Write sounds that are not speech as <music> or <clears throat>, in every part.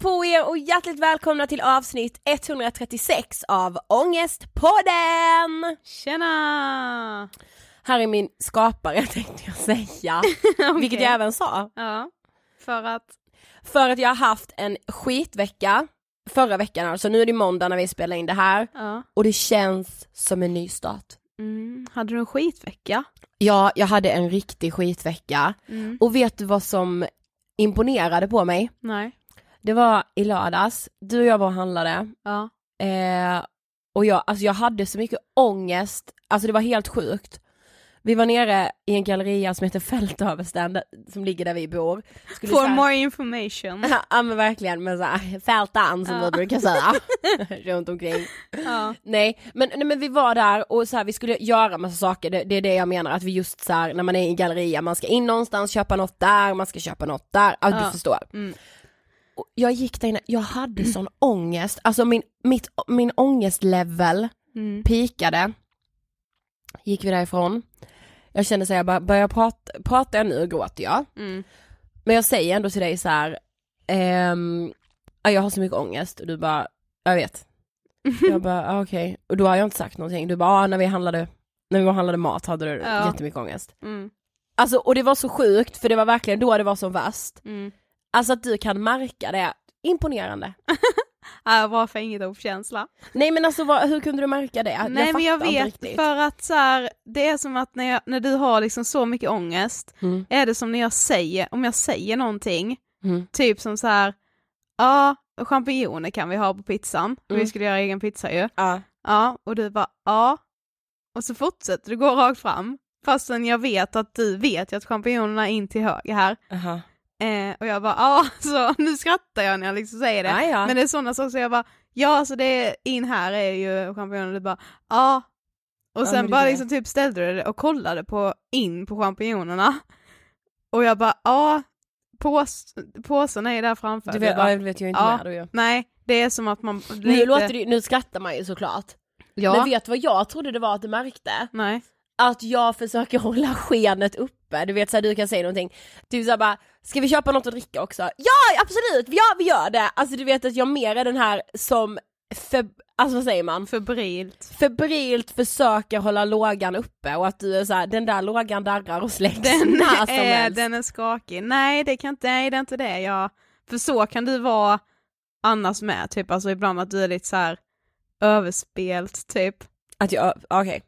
på er och hjärtligt välkomna till avsnitt 136 av Ångestpodden! Tjena! Här är min skapare <laughs> tänkte jag säga, <laughs> vilket Okej. jag även sa. Ja, för att, För att jag har haft en skitvecka förra veckan alltså, nu är det måndag när vi spelar in det här ja. och det känns som en ny start. Mm. Hade du en skitvecka? Ja, jag hade en riktig skitvecka Mm. och vet du vad som imponerade på mig? Nej. Det var i lördags, du och jag var och handlade Ja. Eh, och jag, alltså jag hade så mycket ångest, alltså det var helt sjukt. Vi var nere i en galleria som heter Fältöversten, som ligger där vi bor. Skulle For här- more information. <laughs> Ja men verkligen, med såhär fältan som Ja. vi brukar säga <laughs> runt omkring. ja. Nej men, nej men vi var där och så här, vi skulle göra massa saker, det, det är det jag menar att vi just så här, när man är i galleria, man ska in någonstans, köpa något där, man ska köpa något där, ja Ja. du förstår. Mm. Jag gick där inne, jag hade sån ångest, alltså min, mitt, min ångestlevel Mm. pikade, gick vi därifrån, jag kände så här, jag bara, börjar jag prata, pratar jag nu gråter jag. Mm. Men jag säger ändå till dig så här, ehm, ja, jag har så mycket ångest och du bara, jag vet. <laughs> Jag bara, ah, okej, och då har jag inte sagt någonting, du bara, ah, när vi handlade, när vi handlade mat hade du Ja. jättemycket ångest. Mm. Alltså och det var så sjukt för det var verkligen då det var som värst. Mm. Alltså att du kan märka det, imponerande. <laughs> Ja, bra för inget ord-känsla. Nej men alltså vad, hur kunde du märka det? Nej men jag fattar inte vet för att så här, det är som att när, jag, när du har liksom så mycket ångest, Mm. är det som när jag säger, om jag säger någonting, Mm. typ som så här, ja, champinjoner kan vi ha på pizzan, Mm. vi skulle göra egen pizza ju. Ja. Ja, och du bara, ja. Och så fortsätter du gå rakt fram, fastän jag vet att du vet ju att champinjonerna är in till höger här. Aha. Eh, och jag bara, ja, <laughs> så nu skrattar jag när jag liksom säger det. Ja, ja. Men det är sådana saker, så jag bara, ja alltså det är, in här är ju champinjoner, du bara, ja. Och Ja, sen det bara liksom typ ställde du det och kollade på, in på champinjonerna. <laughs> Och jag bara, ja, pås, påsen är ju där framför. Du vet, bara, ja, det vet jag inte ja. med då ju. Nej, det är som att man lite... Nu låter det, nu skrattar man ju såklart. ja. Men vet du vad jag trodde det var att du märkte? Nej. att jag försöker hålla skenet uppe, du vet såhär du kan säga någonting, typ såhär bara, ska vi köpa något att dricka också? Ja absolut, ja vi gör det! Alltså du vet att jag mer är den här som, för, alltså vad säger man? Febrilt. Febrilt försöker hålla lågan uppe och att du är såhär, den där lågan darrar och släcks Den <laughs> när <laughs> som är, helst. den är skakig. Nej det kan inte, nej det är inte det jag, för så kan du vara annars med, typ alltså ibland att du är lite så här överspelt typ. Att jag, okej.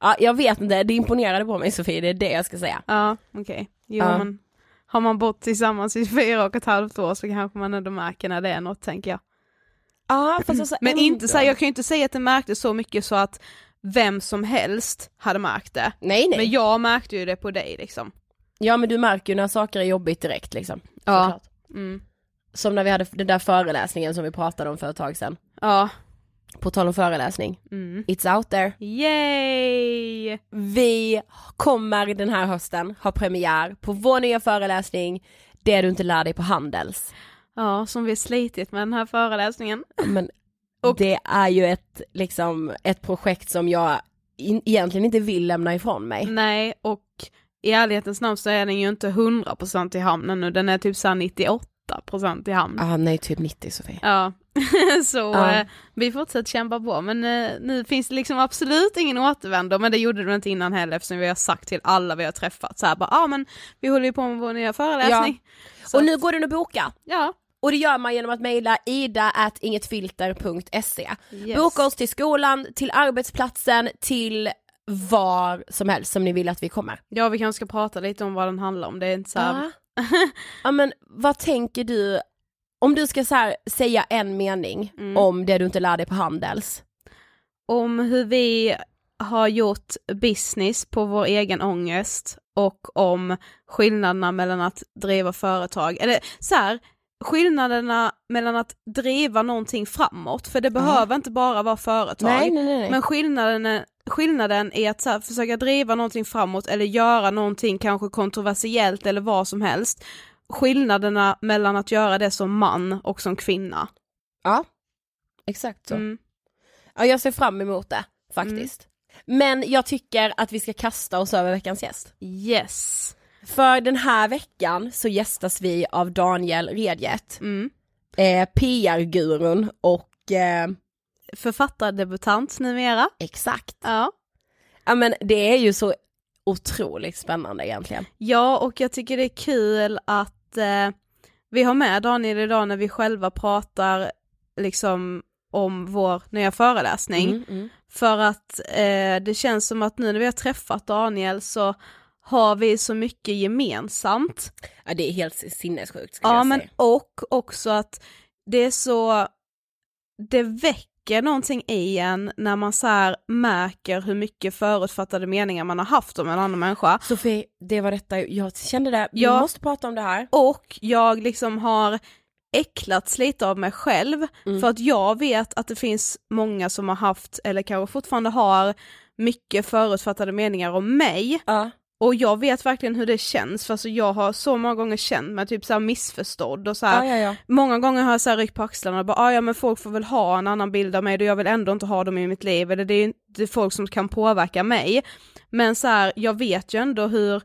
Ja, jag vet inte, det imponerade på mig Sofie, det är det jag ska säga. Ja okej, jo Ja. men har man bott tillsammans i fyra och ett halvt år så kanske man ändå märker när det är något tänker jag. Ja fast alltså Men ändå. inte så här, jag kan ju inte säga att det märktes så mycket så att vem som helst hade märkt det. Nej nej. Men jag märkte ju det på dig liksom. Ja men du märker ju när saker är jobbigt direkt liksom. Ja. Mm. Som när vi hade den där föreläsningen som vi pratade om för ett tag sedan. Ja. På tal om föreläsning, Mm. it's out there. Yay! Vi kommer den här hösten ha premiär på vår nya föreläsning, Det du inte lär dig på Handels. Ja, som vi slitit med den här föreläsningen. Men <laughs> Och- det är ju ett, liksom, ett projekt som jag in, egentligen inte vill lämna ifrån mig. Nej, och i ärlighetens namn så är den ju inte 100% i hamnen nu, den är typ såhär 98% i hamn. Ah, nej, typ 90 Sofie. Ja, <laughs> så Ja. eh, vi fortsätter kämpa på men eh, nu finns det liksom absolut ingen återvändo men det gjorde det inte innan heller eftersom vi har sagt till alla vi har träffat så här bara, ja ah, men vi håller ju på med vår nya föreläsning. Så, Och nu går den att boka. ja, Och det gör man genom att mejla ida at ingetfilter.se. yes. Boka oss till skolan, till arbetsplatsen, till var som helst som ni vill att vi kommer. Ja vi kanske ska prata lite om vad den handlar om, det är inte så här, Ja. <laughs> ja men vad tänker du, om du ska så här, säga en mening Mm. om det du inte lär dig på Handels. om hur vi har gjort business på vår egen ångest och om skillnaderna mellan att driva företag, eller så här, skillnaderna mellan att driva någonting framåt, för det behöver inte bara vara företag, nej nej nej. men skillnaden är, skillnaden är att här, försöka driva någonting framåt eller göra någonting kanske kontroversiellt eller vad som helst. Skillnaderna mellan att göra det som man och som kvinna. ja, exakt så. Mm. Ja jag ser fram emot det faktiskt. Men jag tycker att vi ska kasta oss över veckans gäst. Yes. För den här veckan så gästas vi av Daniel Redjet, Mm. eh, PR-gurun och eh, Författardebutant numera. exakt. Ja. Ja men det är ju så otroligt spännande egentligen. Ja, och jag tycker det är kul att eh, vi har med Daniel idag när vi själva pratar liksom om vår nya föreläsning. Mm, mm. För att eh, det känns som att nu när vi har träffat Daniel så har vi så mycket gemensamt. Ja det är helt sinnessjukt Ja men säga. och också att det är så, det väcker någonting i en när man så här märker hur mycket förutfattade meningar man har haft om en annan människa. Sofie, det var detta, jag kände det, vi Ja. måste prata om det här. Och jag liksom har äcklats lite av mig själv Mm. för att jag vet att det finns många som har haft, eller kanske fortfarande har, mycket förutfattade meningar om mig. Ja. Och jag vet verkligen hur det känns, för alltså jag har så många gånger känt mig typ så här missförstådd och så här, Ja, ja, ja. Många gånger har jag så här ryckt på axlarna och bara, "Ah, ja men folk får väl ha en annan bild av mig och jag vill ändå inte ha dem i mitt liv, eller det är ju inte folk som kan påverka mig. Men så här, jag vet ju ändå hur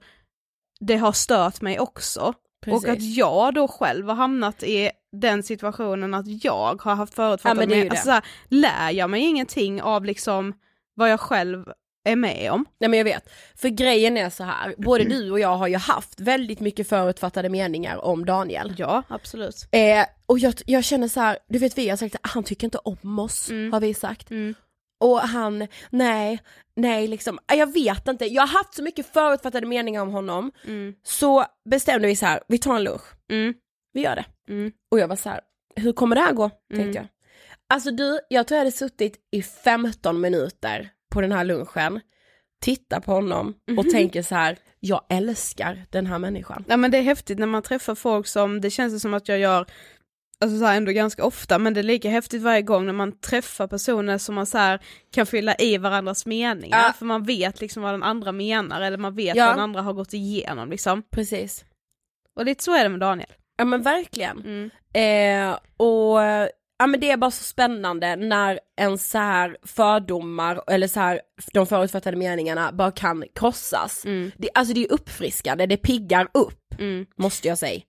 det har stört mig också. Och att jag då själv har hamnat i den situationen att jag har haft Ja, förutfattade är ju meningar. Alltså, så här, lär jag mig ingenting av liksom vad jag själv är med om? Nej men jag vet, för grejen är så här, både du och jag har ju haft väldigt mycket förutfattade meningar om Daniel. Ja, absolut. Eh, och jag, jag känner så här, du vet vi har sagt att han tycker inte om oss, Mm. har vi sagt. Mm. Och han, nej, nej liksom, ah, jag vet inte, jag har haft så mycket förutfattade meningar om honom, Mm. så bestämde vi så här, vi tar en lunch, Mm. vi gör det. Mm. Och jag var så här, hur kommer det här gå? Mm. Tänkte jag. Alltså du, jag tror jag hade suttit i 15 minuter på den här lunchen, tittar på honom och Mhm. tänker så här, jag älskar den här människan. Ja men det är häftigt när man träffar folk som, det känns som att jag gör Alltså så här ändå ganska ofta, men det är lika häftigt varje gång när man träffar personer som man så här kan fylla i varandras meningar, Ja. för man vet liksom vad den andra menar, eller man vet Ja. vad den andra har gått igenom liksom. Precis. Och lite så är det med Daniel. Ja men verkligen. Mm. Eh, och ja men det är bara så spännande när en så här fördomar eller så här de förutfattade meningarna bara kan krossas. Mm. Det, alltså det är uppfriskande, det piggar upp, Mm. måste jag säga.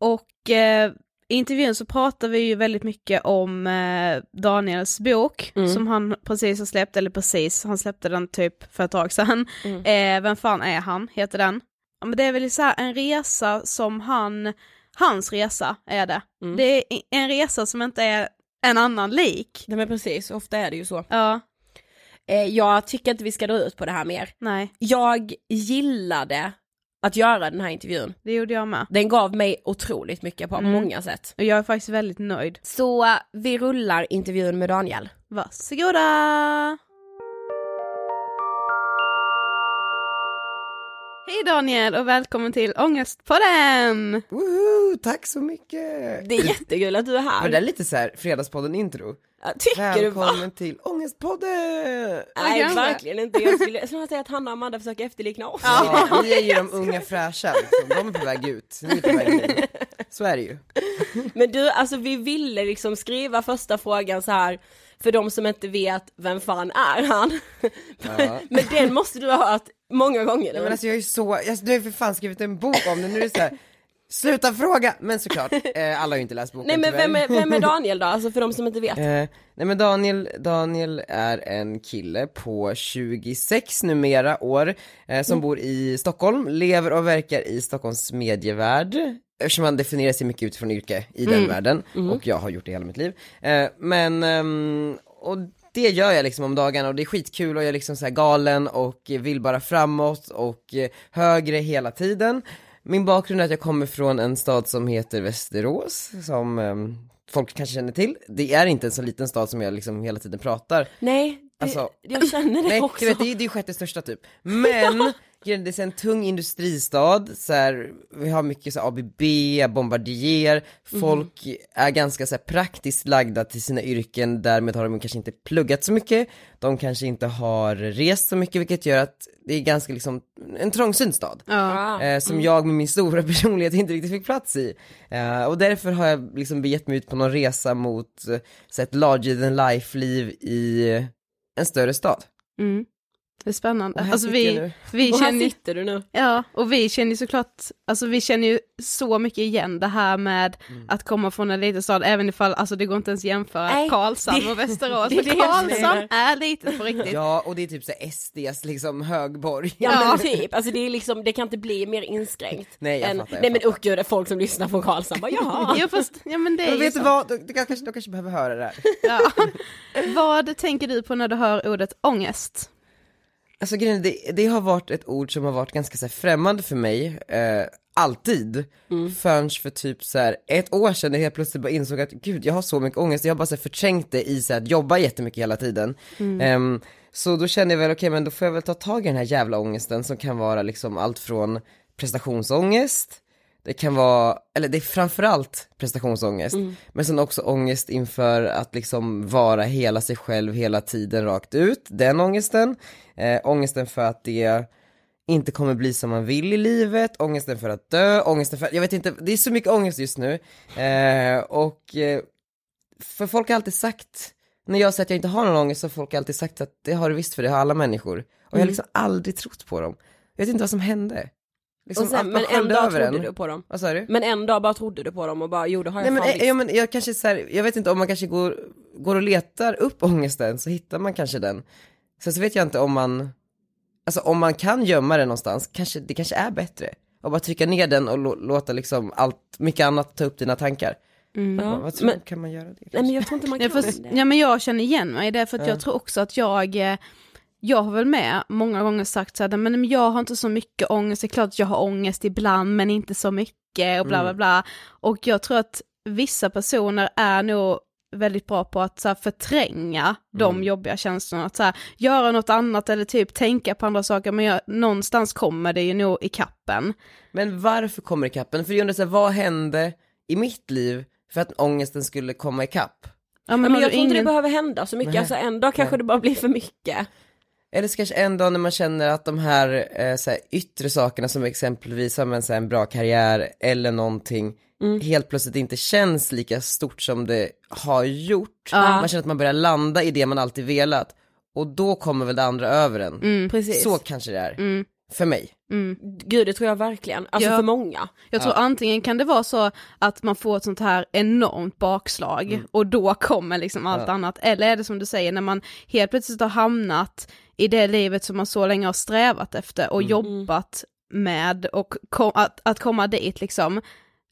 Och eh, i intervjun så pratar vi ju väldigt mycket om eh, Daniels bok Mm. som han precis har släppt, eller precis, han släppte den typ för ett tag sedan. Mm. Eh, Vem fan är han, heter den. Ja, men det är väl så en resa som han, hans resa är det. Mm. Det är en resa som inte är en annan lik. Nej men precis, ofta är det ju så. Ja, Eh, jag tycker inte vi ska dra ut på det här mer. nej, Jag gillade att göra den här intervjun. det gjorde jag med. Den gav mig otroligt mycket på Mm. många sätt. Och jag är faktiskt väldigt nöjd. Så vi rullar intervjun med Daniel. Varsågoda! Hej Daniel och välkommen till Ångestpodden! Woho, tack så mycket! Det är jättekul att du är här. Var det där lite så här Fredagspodden-intro? Ja, Tycker du bara? Välkommen till Ångestpodden! Nej verkligen inte, jag skulle snarare säga att Hanna och Amanda försöker efterlikna oss. Ja, ni är ju de unga fräscha liksom. de är på väg ut, ni är på väg in. Så är det ju. Men du, alltså vi ville liksom skriva första frågan så här för de som inte vet vem fan är han? Ja. <laughs> Men den måste du ha hört många gånger. Nej, men alltså jag är så, alltså, du har ju för fan skrivit en bok om det, nu är det så här. Sluta fråga! Men såklart, <laughs> eh, alla har ju inte läst boken Nej men vem är, vem är Daniel då, alltså för de som inte vet? Eh, nej men Daniel, Daniel är en kille på 26 numera år, eh, som bor i Stockholm, lever och verkar i Stockholms medievärld, eftersom han definierar sig mycket utifrån yrke i den världen, och jag har gjort det hela mitt liv. Eh, men, ehm, och det gör jag liksom om dagarna och det är skitkul och jag är liksom så galen och vill bara framåt och eh, högre hela tiden. Min bakgrund är att jag kommer från en stad som heter Västerås, som ehm, folk kanske känner till. Det är inte en så liten stad som jag liksom hela tiden pratar. Nej, det, Alltså, jag känner det <laughs> Nej, också. vet, det är det är ju sjätte största typ. Men, <laughs> är, det är en tung industristad, så här, vi har mycket så här, ABB, Bombardier, folk är ganska så här, praktiskt lagda till sina yrken, därmed har de kanske inte pluggat så mycket, de kanske inte har rest så mycket, vilket gör att det är ganska liksom en trångsynt stad. Ja. Eh, som jag med min stora <laughs> personlighet inte riktigt fick plats i. Eh, och därför har jag liksom begett mig ut på någon resa mot eh, så ett larger than life-liv i en större stad. Mm. Det är spännande. Och här Alltså vi, vi och här känner sitter du nu. ja, och vi känner ju såklart, alltså vi känner ju så mycket igen det här med Mm. att komma från en liten stad, även ifall, alltså det går inte ens jämföra Nej, Karlshamn det- och Västerås, <laughs> det är för Karlshamn är litet på riktigt. Ja, och det är typ så SDs liksom högborg. Ja, Ja. men typ, alltså det är liksom, det kan inte bli mer inskränkt. Nej, jag än, fattar, jag nej men usch gud, folk som lyssnar från Karlshamn bara jaha. <laughs> Jo fast, ja men det är Men ju vet du vad, de, de, kanske, de kanske behöver höra det här. Ja. Vad tänker du på när du hör ordet ångest? Alltså grejen det, det har varit ett ord som har varit ganska så här, främmande för mig, eh, alltid. Förrän för typ så här, ett år sedan när jag helt plötsligt bara insåg att gud jag har så mycket ångest, jag har bara så här, förträngt det i så här, att jobba jättemycket hela tiden. Ehm, så då kände jag väl, okej men då får jag väl ta tag i den här jävla ångesten som kan vara liksom allt från prestationsångest, det kan vara, eller det är framförallt prestationsångest, men sen också ångest inför att liksom vara hela sig själv hela tiden rakt ut, den ångesten, eh, ångesten för att det inte kommer bli som man vill i livet, ångesten för att dö, ångesten för, jag vet inte, det är så mycket ångest just nu, eh, och eh, för folk har alltid sagt, när jag säger att jag inte har någon ångest så har folk alltid sagt att det har du visst för det har alla människor, och jag har liksom aldrig trott på dem, jag vet inte vad som hände. Liksom, Och sen, men en dag trodde en. du på dem. Vad sa du? Men en dag bara trodde du på dem och bara jo det har jag Nej men, fan ja, men jag kanske så här, jag vet inte om man kanske går, går och letar upp ångesten så hittar man kanske den. Sen så vet jag inte om man, alltså om man kan gömma den någonstans, kanske, det kanske är bättre. Och bara trycka ner den och lå- låta liksom allt, mycket annat ta upp dina tankar. Ja, Vad tror men, du, kan man göra det? nej men jag tror inte man Ja, kan fast, det. ja men jag känner igen mig, det är för att Ja. jag tror också att jag, eh, jag har väl med många gånger sagt så här, men jag har inte så mycket ångest, det är klart att jag har ångest ibland men inte så mycket och bla bla Mm. bla. Och jag tror att vissa personer är nog väldigt bra på att så här, förtränga de Mm. jobbiga känslorna, att så här, göra något annat eller typ tänka på andra saker, men jag, någonstans kommer det ju nog i kappen. Men varför kommer det kappen? För jag undrar så här, vad hände i mitt liv för att ångesten skulle komma ikapp? Ja, Men, men, jag tror inte det ingen... behöver hända så mycket, Nej. alltså en dag kanske Nej. det bara blir för mycket. Eller så kanske en dag när man känner att de här, eh, så här yttre sakerna som exempelvis har en, så här, en bra karriär eller någonting Mm. helt plötsligt inte känns lika stort som det har gjort. Ja. Man känner att man börjar landa i det man alltid velat och då kommer väl det andra över en. Mm. Så kanske det är, Mm. för mig. Mm. Gud det tror jag verkligen, alltså Ja. för många. Jag tror antingen kan det vara så att man får ett sånt här enormt bakslag och då kommer liksom allt Ja. annat. Eller är det som du säger när man helt plötsligt har hamnat i det livet som man så länge har strävat efter och jobbat med och kom, att, att komma dit liksom.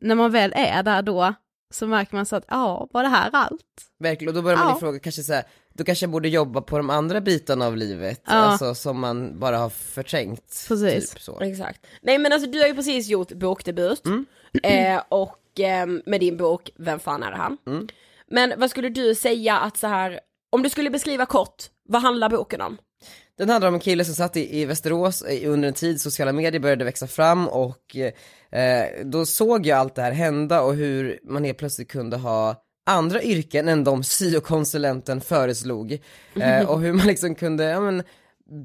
När man väl är där då så märker man så att ja, var det här allt? Verkligen, och då börjar man Ja. ifråga kanske så här, då kanske jag borde jobba på de andra bitarna av livet, Ja. alltså som man bara har förträngt. Precis. Typ så. Exakt. Nej men alltså du har ju precis gjort bokdebut, Mm. eh, och ehm, med din bok Vem fan är han? Mm. Men vad skulle du säga att så här, om du skulle beskriva kort, vad handlar boken om? Den handlar om en kille som satt i, i Västerås eh, under en tid sociala medier började växa fram och eh, då såg jag allt det här hända och hur man helt plötsligt kunde ha andra yrken än de syokonsulenten föreslog. Eh, <laughs> och hur man liksom kunde, ja men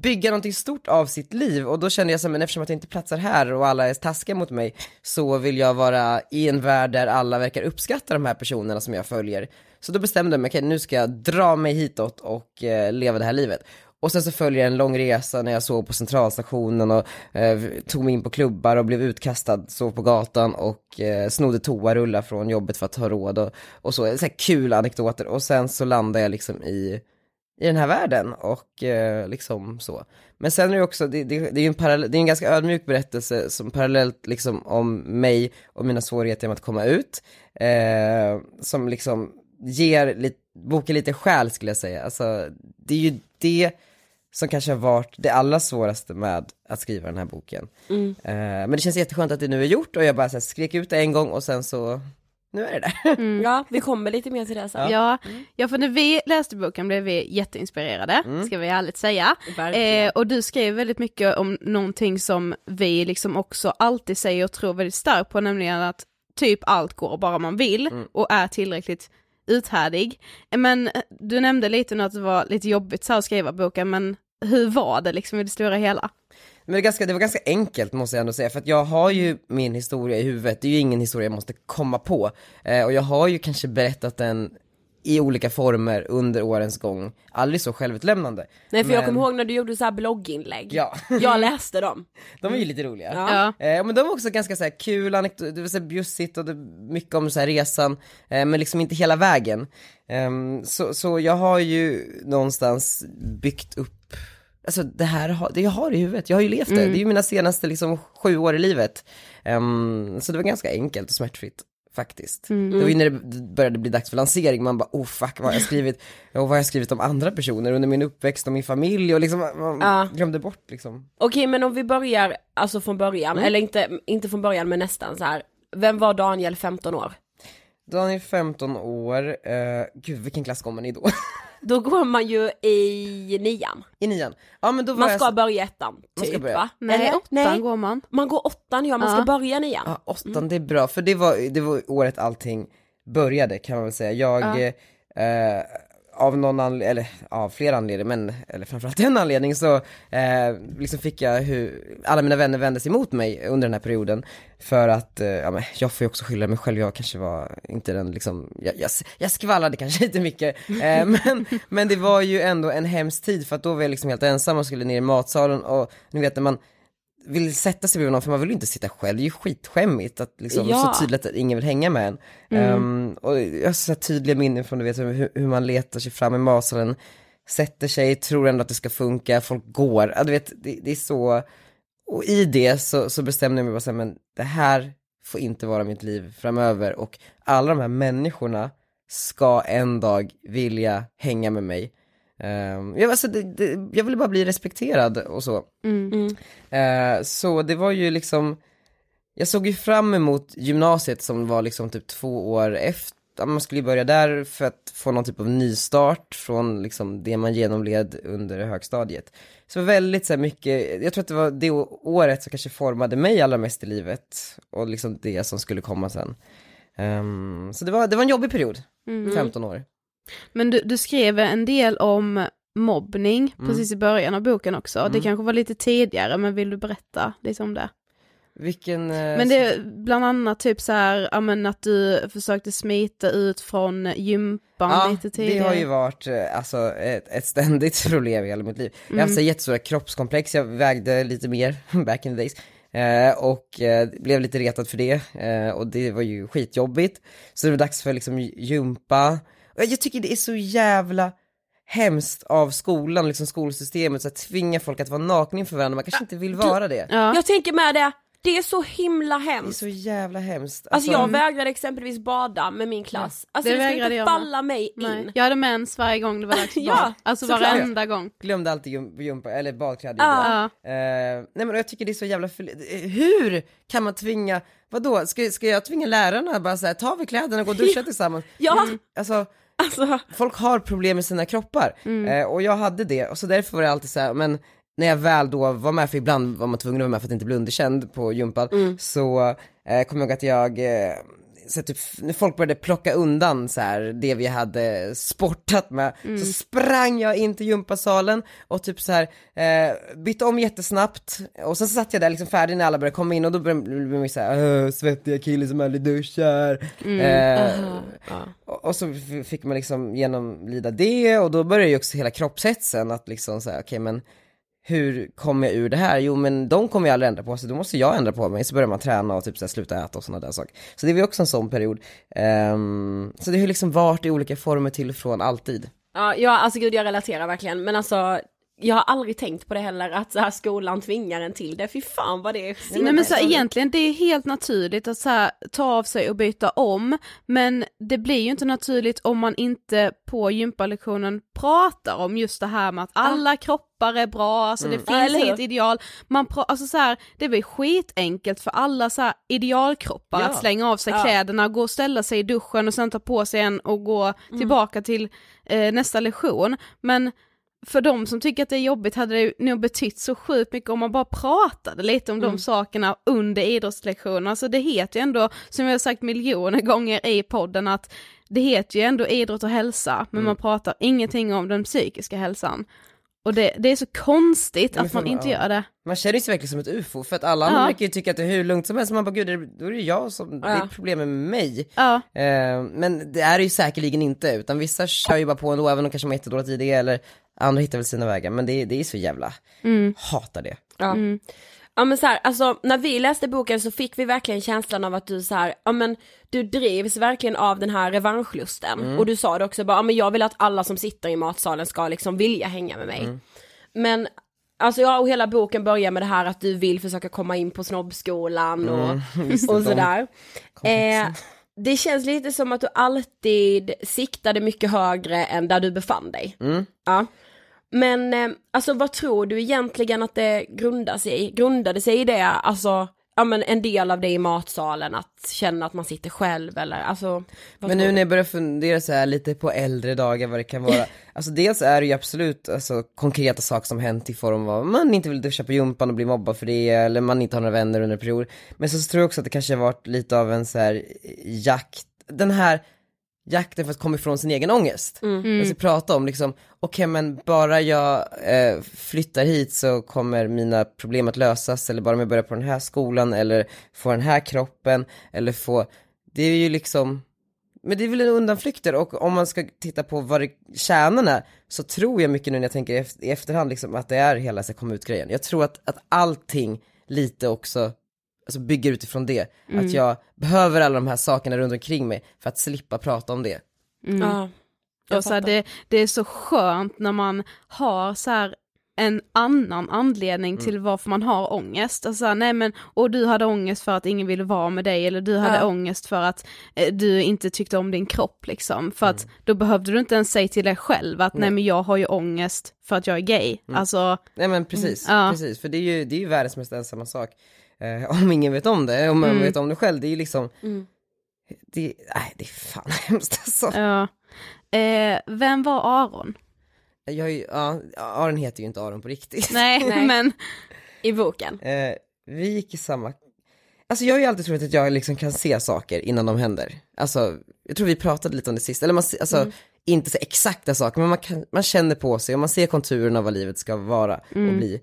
bygga någonting stort av sitt liv och då kände jag så här, men eftersom att jag inte platsar här och alla är taskiga mot mig så vill jag vara i en värld där alla verkar uppskatta de här personerna som jag följer. Så då bestämde jag mig, okej nu ska jag dra mig hitåt och eh, leva det här livet. Och sen så följer jag en lång resa när jag sov på centralstationen och eh, tog mig in på klubbar och blev utkastad, sov på gatan och eh, snodde toarullar från jobbet för att ha råd och, och så, så här kul anekdoter. Och sen så landade jag liksom i, i den här världen och eh, liksom så. Men sen är det också, det, det, det är ju en, parallell, det är en ganska ödmjuk berättelse som parallellt liksom om mig och mina svårigheter med att komma ut. Eh, som liksom ger lite, boken lite själ skulle jag säga. Alltså det är ju det som kanske har varit det allra svåraste med att skriva den här boken. Mm. Eh, men det känns jätteskönt att det nu är gjort och jag bara så här, skrek ut det en gång och sen så, nu är det där. Mm. <laughs> Ja, vi kommer lite mer till det sen. Ja, ja, för när vi läste boken blev vi jätteinspirerade, ska vi ärligt säga. Eh, och du skrev väldigt mycket om någonting som vi liksom också alltid säger och tror väldigt starkt på, nämligen att typ allt går bara man vill och är tillräckligt uthärdig. Men du nämnde lite nu att det var lite jobbigt så att skriva boken, men hur var det liksom i det stora hela? Men det, ganska, det var ganska enkelt måste jag ändå säga, för att jag har ju min historia i huvudet, det är ju ingen historia jag måste komma på. Eh, och jag har ju kanske berättat den i olika former under årens gång, aldrig så självutlämnande. Nej för jag Men- kommer ihåg när du gjorde så här blogginlägg. Ja, Jag läste dem. <laughs> de är ju lite roliga. Ja. Eh, men de var också ganska så här kul anekdoter, det var så här bjussigt och det, mycket om så här resan, eh, men liksom inte hela vägen. Ehm, så, så jag har ju någonstans byggt upp, alltså det här, har- det jag har i huvudet, jag har ju levt det, det är ju mina senaste liksom sju år i livet. Ehm, så det var ganska enkelt och smärtfritt. Faktiskt. Det var ju när det började bli dags för lansering, man bara oh fuck vad har jag skrivit, och vad har jag skrivit om andra personer under min uppväxt och min familj och liksom, man Ja. glömde bort liksom. Okej men om vi börjar alltså från början, eller inte, inte från början men nästan så här. Vem var Daniel 15 år? Daniel 15 år, eh, gud vilken klass går man i då? <laughs> Då går man ju i nian. I nian? Ja men då var Man jag ska så- börja ettan, Man ska typ börja. va? Nej, Eller? åttan Nej, går man. man går åttan ja, man ska Ja. börja nian. Ja, åttan, det är bra, för det var, det var året allting började kan man väl säga. Jag, eh, av någon anledning, eller av flera anledningar, men, eller framförallt <laughs> en anledning så, eh, liksom fick jag hur alla mina vänner vände sig emot mig under den här perioden. För att, eh, ja men jag får ju också skylla mig själv, jag kanske var inte den liksom, jag, jag, jag skvallrade kanske <laughs> lite mycket. Eh, <laughs> men, men det var ju ändå en hemsk tid för att då var jag liksom helt ensam och skulle ner i matsalen och ni vet när man vill sätta sig bredvid någon för man vill ju inte sitta själv, det är ju skitskämmigt att liksom, Ja. så tydligt att ingen vill hänga med en. Ehm, och jag har så tydliga minnen från du vet hur, hur man letar sig fram i matsalen, sätter sig, tror ändå att det ska funka, folk går, ja, du vet det, det är så, och i det så, så bestämde jag mig bara så här, men det här får inte vara mitt liv framöver och alla de här människorna ska en dag vilja hänga med mig. Um, jag, alltså, det, det, jag ville bara bli respekterad och så. Mm. Eh, så det var ju liksom, jag såg ju fram emot gymnasiet som var liksom typ två år efter, man skulle ju börja där för att få någon typ av nystart från liksom det man genomled under högstadiet. Så det var väldigt så här mycket, jag tror att det var det året som kanske formade mig allra mest i livet och liksom det som skulle komma sen. Ehm, så det var, det var en jobbig period, 15 år. Men du, du skrev en del om mobbning Mm. precis i början av boken också. Det Mm. kanske var lite tidigare men vill du berätta lite om det? Vilken... eh, Men det är bland annat typ så här, ja men att du försökte smita ut från gympan Ja, lite det tidigare. har ju varit eh, alltså, ett, ett ständigt <laughs> problem i hela mitt liv. Jag har haft Mm. så jättestora kroppskomplex, jag vägde lite mer <laughs> back in the days. Eh, och eh, blev lite retad för det, och det var ju skitjobbigt. Så det var dags för liksom gympa. Och jag tycker det är så jävla hemskt av skolan, liksom skolsystemet, så att tvinga folk att vara nakna inför varandra, man kanske inte vill vara det. Ja. Jag tänker med det, det är så himla Det är hemskt. så jävla hemskt. Alltså jag vägrade exempelvis bada med min klass. Alltså Det det, skulle vägrade inte jag med. falla mig Nej. in. Jag hade mens varje gång det var dags <laughs> Ja, bad. Alltså varenda gång. glömde alltid jum- jumpa, eller badkläder. Ja. Eh, nej men jag tycker det är så jävla för... Hur kan man tvinga, vadå, ska, ska jag tvinga lärarna bara såhär, ta vi kläderna och gå och duscha <laughs> tillsammans? Ja, Alltså, alltså. folk har problem med sina kroppar, eh, och jag hade det, och så därför var det alltid så här, men när jag väl då var med, för ibland var man tvungen att vara med för att inte bli underkänd på gympan, så eh, kom jag ihåg att jag eh, så typ, när folk började plocka undan så här, det vi hade sportat med, så sprang jag in till gympasalen och typ så här, eh, bytte om jättesnabbt. Och sen så satt jag där liksom färdig när alla började komma in och då började man såhär, svettiga kille som aldrig duschar. Eh, och, och så fick man liksom genomlida det och då började ju också hela kroppshetsen att liksom säga okej men hur kommer jag ur det här? Jo men de kommer ju aldrig ändra på sig, då måste jag ändra på mig. Så börjar man träna och typ så här, sluta äta och sådana där saker. Så det var ju också en sån period. Um, så det har liksom varit i olika former till och från alltid. Ja, ja, alltså gud jag relaterar verkligen, men alltså jag har aldrig tänkt på det heller att så här, skolan tvingar en till det, fy fan vad det är Nej men så här, egentligen det är helt naturligt att så här, ta av sig och byta om, men det blir ju inte naturligt om man inte på gympalektionen pratar om just det här med att alla kroppar är bra, alltså det Ja, eller finns inget ideal, man pra- alltså så här, det blir skitenkelt för alla så här idealkroppar Ja. att slänga av sig Ja. kläderna, gå och ställa sig i duschen och sen ta på sig en och gå tillbaka till eh, nästa lektion, men för de som tycker att det är jobbigt hade det nog betytt så sjukt mycket om man bara pratade lite om de sakerna under idrottslektionerna. Alltså det heter ju ändå, som jag har sagt miljoner gånger i podden, att det heter ju ändå idrott och hälsa, men man pratar ingenting om den psykiska hälsan. Och det, det är så konstigt men att man inte ja. gör det. Man känner sig verkligen som ett ufo, för att alla Ja. andra verkar ju tycka att det är hur lugnt som helst, man bara gud, det- då är det jag som, det är Ja. problem med mig. Ja, Eh, men det är det ju säkerligen inte, utan vissa kör ju bara på ändå, även om de kanske har jättedåligt i det, eller andra hittar väl sina vägar, men det, det är så jävla, hatar det. Ja. Mm. Ja men så här, alltså när vi läste boken så fick vi verkligen känslan av att du så här, ja men du drivs verkligen av den här revanschlusten och du sa det också bara, ja men jag vill att alla som sitter i matsalen ska liksom vilja hänga med mig. Men Alltså ja, och hela boken börjar med det här att du vill försöka komma in på snobbskolan och, <laughs> Visst, och sådär. Eh, det känns lite som att du alltid siktade mycket högre än där du befann dig. Mm. Ja. Men eh, alltså vad tror du egentligen att det grundar sig i? Grundade sig i det, alltså, ja men en del av det i matsalen, att känna att man sitter själv eller alltså? Men nu när jag börjar fundera så här lite på äldre dagar vad det kan vara, <laughs> alltså dels är det ju absolut alltså, konkreta saker som hänt i form av man inte vill duscha på gympan och bli mobbad för det, eller man inte har några vänner under en period. Men så, så tror jag också att det kanske har varit lite av en så här jakt, den här jakten för att komma ifrån sin egen ångest. Mm. Alltså prata om liksom, okej men bara jag eh, flyttar hit så kommer mina problem att lösas, eller bara om jag börjar på den här skolan, eller får den här kroppen, eller få, det är ju liksom, men det är väl en undanflykter och om man ska titta på vad det, kärnan är, så tror jag mycket nu när jag tänker i efterhand liksom att det är hela så kom ut-grejen. Jag tror att, att allting lite också alltså bygger utifrån det. Att jag behöver alla de här sakerna runt omkring mig för att slippa prata om det. Ja, jag och så här, det, det är så skönt när man har så här en annan anledning till varför man har ångest. Alltså, så här, nej men, och du hade ångest för att ingen ville vara med dig eller du hade Ja. ångest för att eh, du inte tyckte om din kropp liksom. För att då behövde du inte ens säga till dig själv att nej, men jag har ju ångest för att jag är gay. Alltså, Nej men precis, Mm, ja. precis, för det är ju, det är ju världens mest ensamma sak. Eh, <laughs> om ingen vet om det, om man Mm. vet om det själv, det är ju liksom, Mm. det, nej det är fan <laughs> hemskt alltså. ja. Eh, vem var Aron? Jag ja, Aron heter ju inte Aron på riktigt. Nej, <laughs> Nej. men I boken. Eh, vi gick i samma, alltså jag har ju alltid trott att jag liksom kan se saker innan de händer. Alltså, jag tror vi pratade lite om det sist, eller man, alltså, Mm. inte så exakta saker, men man, kan, man känner på sig och man ser konturerna av vad livet ska vara och bli.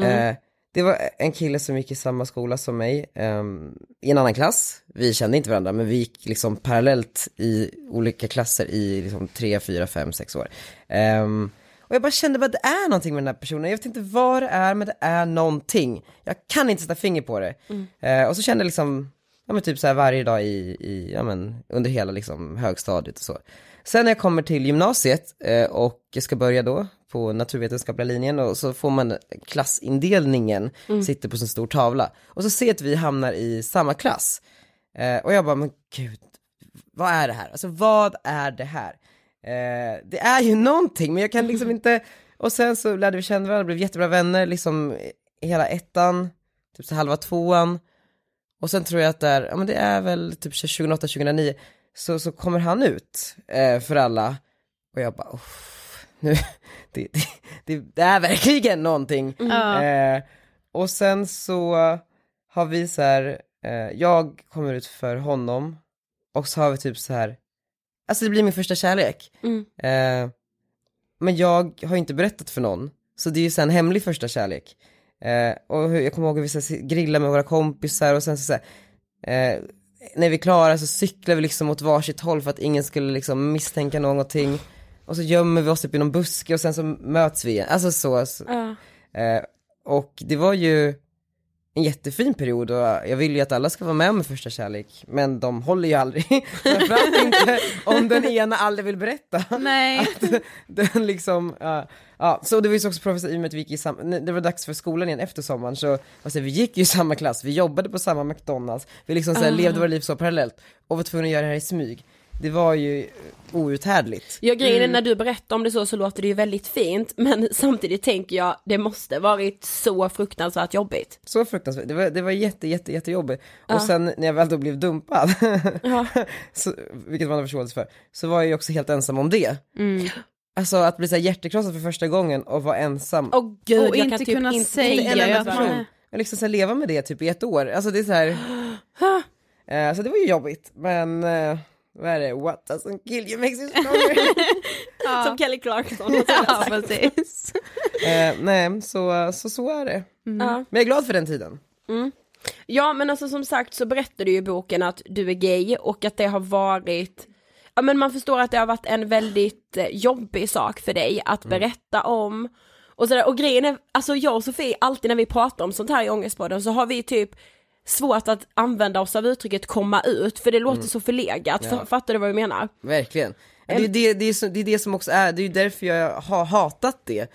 Eh, det var en kille som gick i samma skola som mig, ehm, i en annan klass. Vi kände inte varandra, men vi gick liksom parallellt i olika klasser i liksom tre, fyra, fem, sex år. Ehm, och jag bara kände bara att det är någonting med den här personen, jag vet inte vad det är, men det är någonting. Jag kan inte sätta finger på det. Eh, och så kände jag liksom, ja men typ så här varje dag i, i ja men under hela liksom högstadiet och så. Sen när jag kommer till gymnasiet eh, och jag ska börja då på naturvetenskapliga linjen och så får man klassindelningen, sitter på en stor tavla. Och så ser jag att vi hamnar i samma klass. Eh, och jag bara, men gud, vad är det här? Alltså vad är det här? Eh, det är ju någonting, men jag kan liksom inte, <laughs> och sen så lärde vi känna varandra, blev jättebra vänner, liksom hela ettan, typ så halva tvåan. Och sen tror jag att där, ja men det är väl typ 2008-2009, så, så kommer han ut eh, för alla. Och jag bara, "Uff, nu, det, det, det, är verkligen någonting. Ja. Eh, och sen så har vi så här, eh, jag kommer ut för honom och så har vi typ så här, alltså det blir min första kärlek. Mm. Eh, men jag har ju inte berättat för någon, så det är ju sen hemlig första kärlek. Eh, och hur- jag kommer ihåg att vi så här grillade med våra kompisar och sen så, så här, eh, när vi är klara så cyklar vi liksom åt varsitt håll för att ingen skulle liksom misstänka någonting. Och så gömmer vi oss upp i någon buske och sen så möts vi igen. Alltså så. så. Ja. Eh, och det var ju en jättefin period och jag vill ju att alla ska vara med om första kärlek, men de håller ju aldrig. <laughs> Framförallt inte om den ena aldrig vill berätta. Nej. Att den liksom, ja, ja, så det var ju så också professor i och med att vi gick i samma, det var dags för skolan igen efter sommaren så, alltså vi gick ju i samma klass, vi jobbade på samma McDonalds, vi liksom så här, levde våra liv så parallellt och var tvungna att göra det här i smyg. Det var ju outhärdligt. Ja grejen är när du berättar om det så så låter det ju väldigt fint <laughs> men samtidigt tänker jag det måste varit så fruktansvärt jobbigt. Så fruktansvärt, det var, det var jätte, jätte, jättejobbigt. Och sen när jag väl då blev dumpad, <laughs> så, vilket man har förståelse för, så var jag ju också helt ensam om det. Alltså att bli så här hjärtekrossad för första gågen och vara ensam. Åh gud Och jag inte kan typ kunna inte säga tänka en enda att vad- man- person. Och liksom så här, leva med det typ i ett år, alltså det är så här. <gasps> Eh, så det var ju jobbigt, men uh, vad är det, what doesn't kill you makes you <laughs> stronger. Som Kelly Clarkson. <laughs> Ja, precis. Eh, nej, så, så så är det. Ja. Men jag är glad för den tiden. Ja men alltså som sagt så berättar du ju i boken att du är gay och att det har varit Ja men man förstår att det har varit en väldigt eh, jobbig sak för dig att berätta om och sådär och grejen är, alltså jag och Sofie alltid när vi pratar om sånt här i Ångestpodden så har vi typ svårt att använda oss av uttrycket komma ut för det låter så förlegat, F- fattar du vad jag menar? Verkligen. Det är det, det, är så, det är det som också är, det är ju därför jag har hatat det.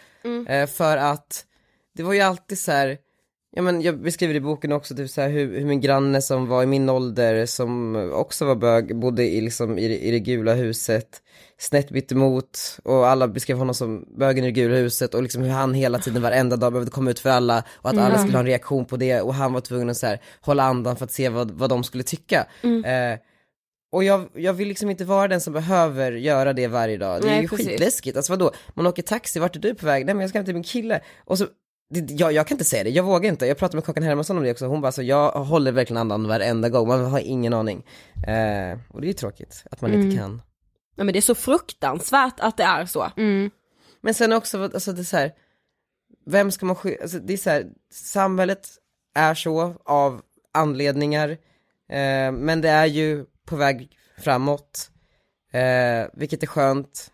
Eh, för att det var ju alltid så här. Ja men jag beskriver i boken också typ så här, hur, hur min granne som var i min ålder, som också var bög, bodde i, liksom, i, i det gula huset, snett mitt emot och alla beskrev honom som bögen i det gula huset och liksom hur han hela tiden varenda dag behövde komma ut för alla och att alla skulle ha en reaktion på det och han var tvungen att så här, hålla andan för att se vad, vad de skulle tycka. Eh, och jag, jag vill liksom inte vara den som behöver göra det varje dag. Det är Nej, ju precis. skitläskigt. Alltså vadå, man åker taxi, vart är du på väg? Nej men jag ska hem till min kille. Och så, jag, jag kan inte säga det, jag vågar inte. Jag pratade med Kakan Hermansson om det också, hon bara så jag håller verkligen andan varenda gång, man har ingen aning. Eh, och det är ju tråkigt att man inte kan. Ja men det är så fruktansvärt att det är så. Men sen också, alltså det är så här, vem ska man skydda, alltså det är så här, samhället är så av anledningar, eh, men det är ju på väg framåt, eh, vilket är skönt.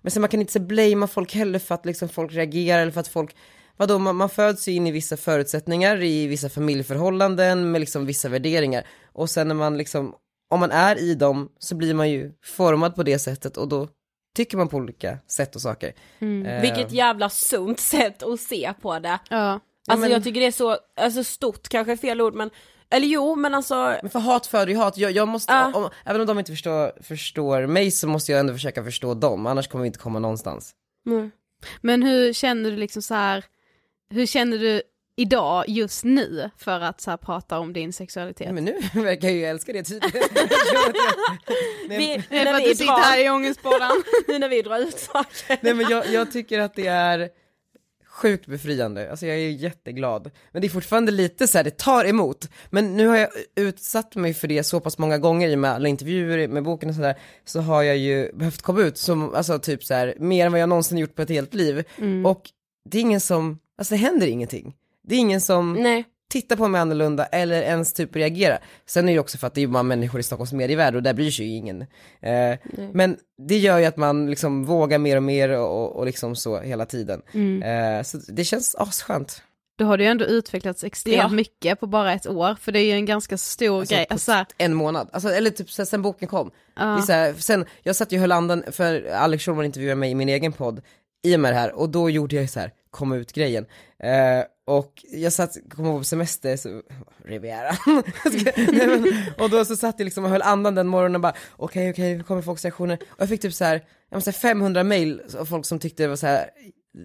Men sen man kan inte så blamea folk heller för att liksom folk reagerar eller för att folk, vadå, man, man föds ju in i vissa förutsättningar, i vissa familjeförhållanden med liksom vissa värderingar. Och sen när man liksom, om man är i dem så blir man ju formad på det sättet och då tycker man på olika sätt och saker. Eh, Vilket jävla sunt sätt att se på det. Ja. Alltså men- jag tycker det är så, alltså stort kanske är fel ord men, eller jo men alltså, Men för hat föder ju hat, jag, jag måste, Ja. om, även om de inte förstår, förstår mig så måste jag ändå försöka förstå dem, annars kommer vi inte komma någonstans. Men hur känner du liksom så här, hur känner du idag, just nu, för att så här, prata om din sexualitet? Men nu <laughs> verkar jag ju älska det tydligen. <laughs> vi, när för att vi du sitter här i ångestbådan. <laughs> nu när vi drar ut saker. Nej men jag, jag tycker att det är sjukt befriande, alltså jag är jätteglad. Men det är fortfarande lite så här, det tar emot. Men nu har jag utsatt mig för det så pass många gånger i och med alla intervjuer med boken och sådär, så har jag ju behövt komma ut som, alltså typ så här, mer än vad jag någonsin gjort på ett helt liv. Och det är ingen som, alltså det händer ingenting. Det är ingen som Nej. tittar på mig annorlunda eller ens typ reagerar. Sen är det också för att det är bara människor i Stockholms medievärld och där bryr sig ju ingen. Eh, men det gör ju att man liksom vågar mer och mer och, och liksom så hela tiden. Eh, så det känns asskönt. Då har det ju ändå utvecklats extremt Ja. mycket på bara ett år, för det är ju en ganska stor Alltså, grej. Alltså, En månad, alltså, eller typ så här, sen boken kom. Det är så här, sen, jag satt ju och höll andan för Alex Schulman intervjuade mig i min egen podd i och med det här och då gjorde jag så här, komma ut grejen. Eh, och jag satt, kom ihåg på semester, så, Riviera. <laughs> Nej, men, och då så satt jag liksom och höll andan den morgonen och bara okej okej, hur kommer folks reaktioner? Och jag fick typ så här, jag måste säga 500 mail av folk som tyckte det var så här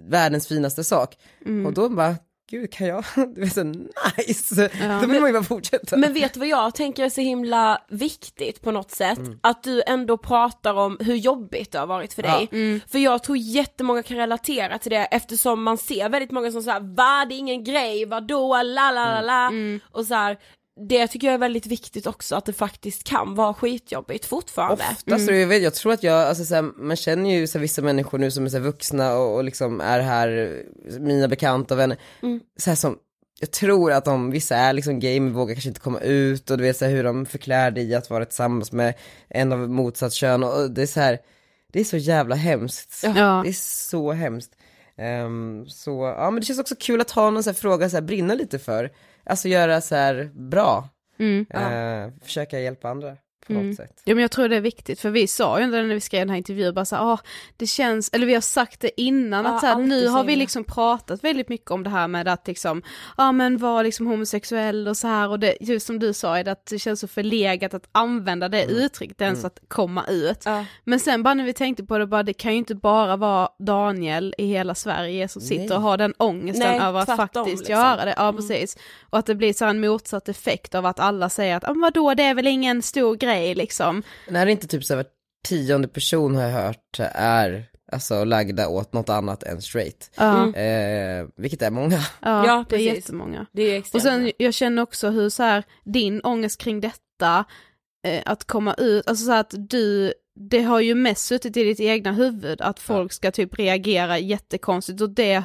världens finaste sak. Och då bara, gud kan jag, <laughs> du vet så nice, då vill man ju bara fortsätta. Men vet du vad jag tänker är så himla viktigt på något sätt? Att du ändå pratar om hur jobbigt det har varit för dig. För jag tror jättemånga kan relatera till det eftersom man ser väldigt många som säger va det är ingen grej, vadå, la la la la. Och så här, det tycker jag är väldigt viktigt också att det faktiskt kan vara skitjobbigt fortfarande. Oftast, jag, vet, jag tror att jag, alltså såhär, man känner ju så vissa människor nu som är så vuxna och, och liksom är här, mina bekanta och vänner, så här som, jag tror att de, vissa är liksom gay men vågar kanske inte komma ut och du vet så här, hur de förklär det i att vara tillsammans med en av motsatt kön och, det är så här, det är så jävla hemskt. Ja. Det är så hemskt. Ehm, så, ja men det känns också kul att ha någon så här fråga så här, brinna lite för. Alltså göra så här bra. Mm. Eh, försöka hjälpa andra på något sätt. Ja men jag tror det är viktigt, för vi sa ju när vi skrev den här intervjun, bara såhär, ah, det känns, eller vi har sagt det innan, Ja, att så här, nu har vi liksom pratat väldigt mycket om det här med att liksom, ja men vara liksom homosexuell och så här och det, just som du sa, är det att det känns så förlegat att använda det uttrycket ens att komma ut. Ja. Men sen bara när vi tänkte på det, bara, det kan ju inte bara vara Daniel i hela Sverige som sitter Nej. och har den ångesten Nej, över att faktiskt liksom. göra det. Ja precis. Och att det blir så här en motsatt effekt av att alla säger att, ah, vadå det är väl ingen stor grej liksom. Nej det är inte typ så här, var tionde person har jag hört är alltså lagda åt något annat än straight. Ja. Eh, vilket är många. Ja, Ja, det är precis. jättemånga. Det är extremt Och sen jag känner också hur så här, din ångest kring detta, eh, att komma ut, alltså så här att du, det har ju mest suttit i ditt egna huvud att folk ska typ reagera jättekonstigt och det,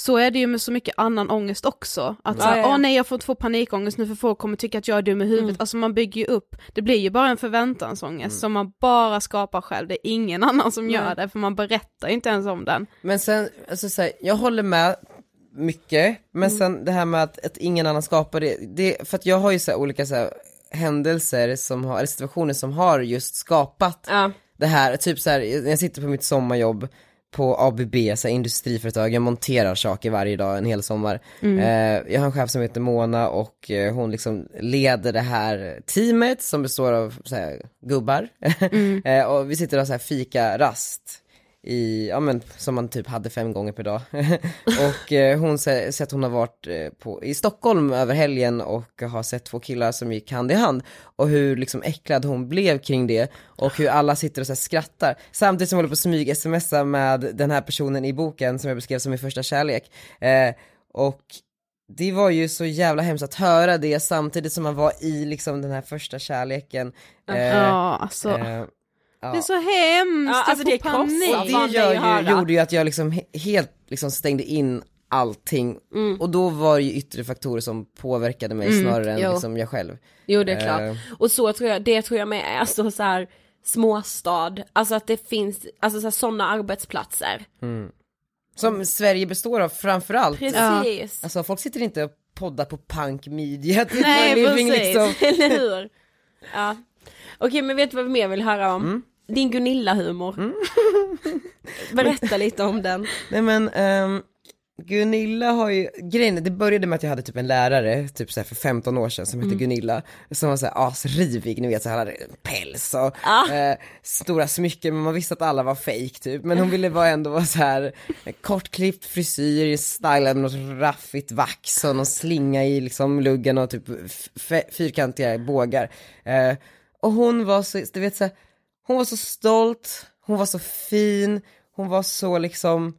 så är det ju med så mycket annan ångest också. Att Ja, såhär, åh nej jag får inte få panikångest nu för folk kommer tycka att jag är dum i huvudet. Alltså man bygger ju upp, det blir ju bara en förväntansångest som man bara skapar själv, det är ingen <laughs> annan som gör det för man berättar inte ens om den. Men sen, alltså så här, jag håller med mycket, men sen det här med att, att ingen annan skapar det, det, för att jag har ju så olika så händelser som har, eller situationer som har just skapat Ja. det här, typ så här, jag sitter på mitt sommarjobb på ABB, så här, industriföretag, jag monterar saker varje dag en hel sommar. Eh, jag har en chef som heter Mona och eh, hon liksom leder det här teamet som består av så här, gubbar. <laughs> eh, och vi sitter och har så här fika rast i, ja men som man typ hade fem gånger per dag. <laughs> och eh, hon säger att hon har varit eh, på, i Stockholm över helgen och har sett två killar som gick hand i hand. Och hur liksom äcklad hon blev kring det och hur alla sitter och så här skrattar. Samtidigt som hon håller på att smyg-smsa med den här personen i boken som jag beskrev som min första kärlek. Eh, och det var ju så jävla hemskt att höra det samtidigt som man var i liksom den här första kärleken. Eh, Ja, alltså. Ja. Det är så hemskt, Ja, alltså jag det får är panik. krossande. det gör ju, gjorde ju att jag liksom he- helt liksom stängde in allting och då var det ju yttre faktorer som påverkade mig snarare än jo. liksom jag själv. Jo det är klart. Eh. Och så tror jag, det tror jag med är alltså så här småstad, alltså att det finns, alltså sådana arbetsplatser. Som Sverige består av framförallt. Precis. Alltså folk sitter inte och poddar på punk media <laughs> Nej, living, precis. liksom. <laughs> Eller hur? Ja. Okej men vet du vad vi mer vill höra om? Mm. Din Gunilla-humor. <laughs> Berätta lite om den. Nej men, ehm, Gunilla har ju, grejen det började med att jag hade typ en lärare, typ såhär för 15 år sedan, som hette Gunilla, som var såhär asrivig, ni vet såhär, hade päls och eh, stora smycken, men man visste att alla var fake typ, men hon ville vara ändå vara såhär, kortklippt frisyr, stylad med något raffigt vax och någon slinga i liksom luggen och typ fyrkantiga bågar. Eh, och hon var så, du vet såhär, hon var så stolt, hon var så fin, hon var så liksom,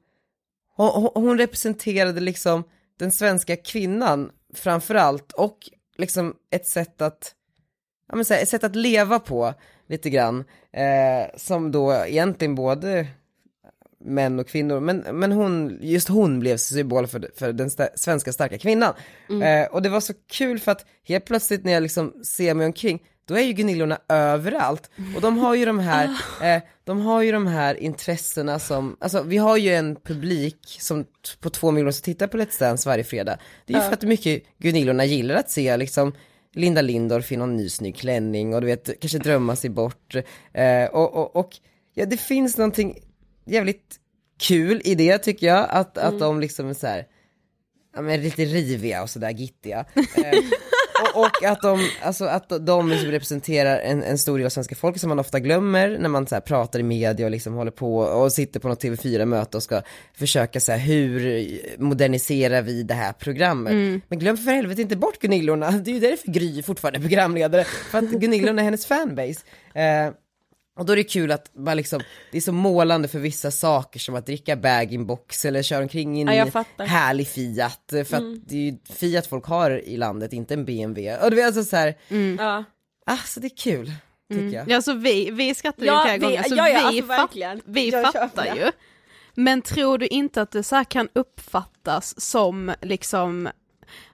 hon, hon- representerade liksom den svenska kvinnan framförallt och liksom ett sätt att, ja men så här, ett sätt att leva på lite grann, eh, som då egentligen både män och kvinnor, men, men hon, just hon blev symbol för, för den sta- svenska starka kvinnan. Eh, och det var så kul för att helt plötsligt när jag liksom ser mig omkring, då är ju Gunillorna överallt. Och de har ju de här, <laughs> eh, de har ju de här intressena som, alltså vi har ju en publik som på två miljoner som tittar på Let's Dance varje fredag. Det är ju för att mycket Gunillorna gillar att se liksom Linda Lindorff i någon ny snygg klänning och du vet, kanske drömma sig bort. Eh, och, och, och ja, det finns någonting jävligt kul i det tycker jag, att, att de liksom är så här, ja men lite riviga och sådär gittiga. <laughs> Eh, och, och att de, alltså att de liksom representerar en, en stor del av svenska folket som man ofta glömmer när man så pratar i media och liksom håller på och sitter på något TV4-möte och ska försöka så här, hur moderniserar vi det här programmet? Men glöm för helvete inte bort Gunillorna, det är ju därför Gry fortfarande är programledare, för att Gunillorna är hennes fanbase. Eh, och då är det kul att bara liksom, det är så målande för vissa saker som att dricka bag-in-box eller köra omkring i en Ja, härlig Fiat. För att det är ju Fiat folk har i landet, inte en BMW. Och det är alltså så här, Ja. alltså det är kul, tycker jag. Ja, så vi, vi skrattar ju Ja, flera vi- gånger, så ja, ja, vi, alltså fatt, verkligen. vi fattar ju. Men tror du inte att det så här kan uppfattas som liksom,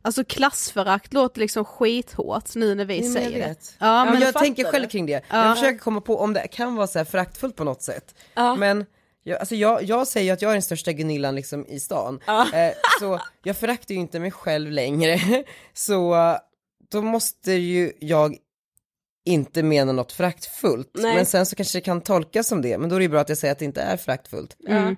alltså klassförakt låter liksom skithårt nu när vi jag säger det. Ja, men jag tänker själv det. kring det. Ja. Jag försöker komma på om det kan vara så här föraktfullt på något sätt. Ja. Men jag, alltså jag, jag säger ju att jag är den största Gunillan liksom i stan. Eh, så jag föraktar ju inte mig själv längre. <laughs> Så då måste ju jag inte mena något föraktfullt. Men sen så kanske det kan tolkas som det, men då är det ju bra att jag säger att det inte är föraktfullt. Ja.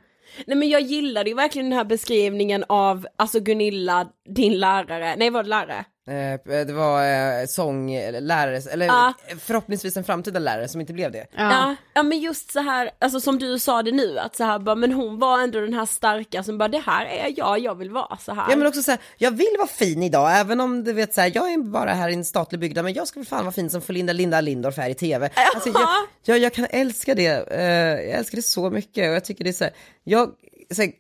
Nej men jag gillade ju verkligen den här beskrivningen av, alltså Gunilla, din lärare, nej var det lärare? Eh, det var eh, sånglärare, eller Ja. förhoppningsvis en framtida lärare som inte blev det. Ja. ja men just så här, alltså som du sa det nu, att så här bara, men hon var ändå den här starka som bara det här är jag, jag vill vara så här. Ja men också såhär, jag vill vara fin idag, även om du vet såhär, jag är bara här i en statlig byggnad, men jag ska väl fan vara fin som Linda, Linda Lindorff här i TV. Alltså, jag, jag, jag kan älska det, eh, jag älskar det så mycket och jag tycker det är såhär, jag, såhär,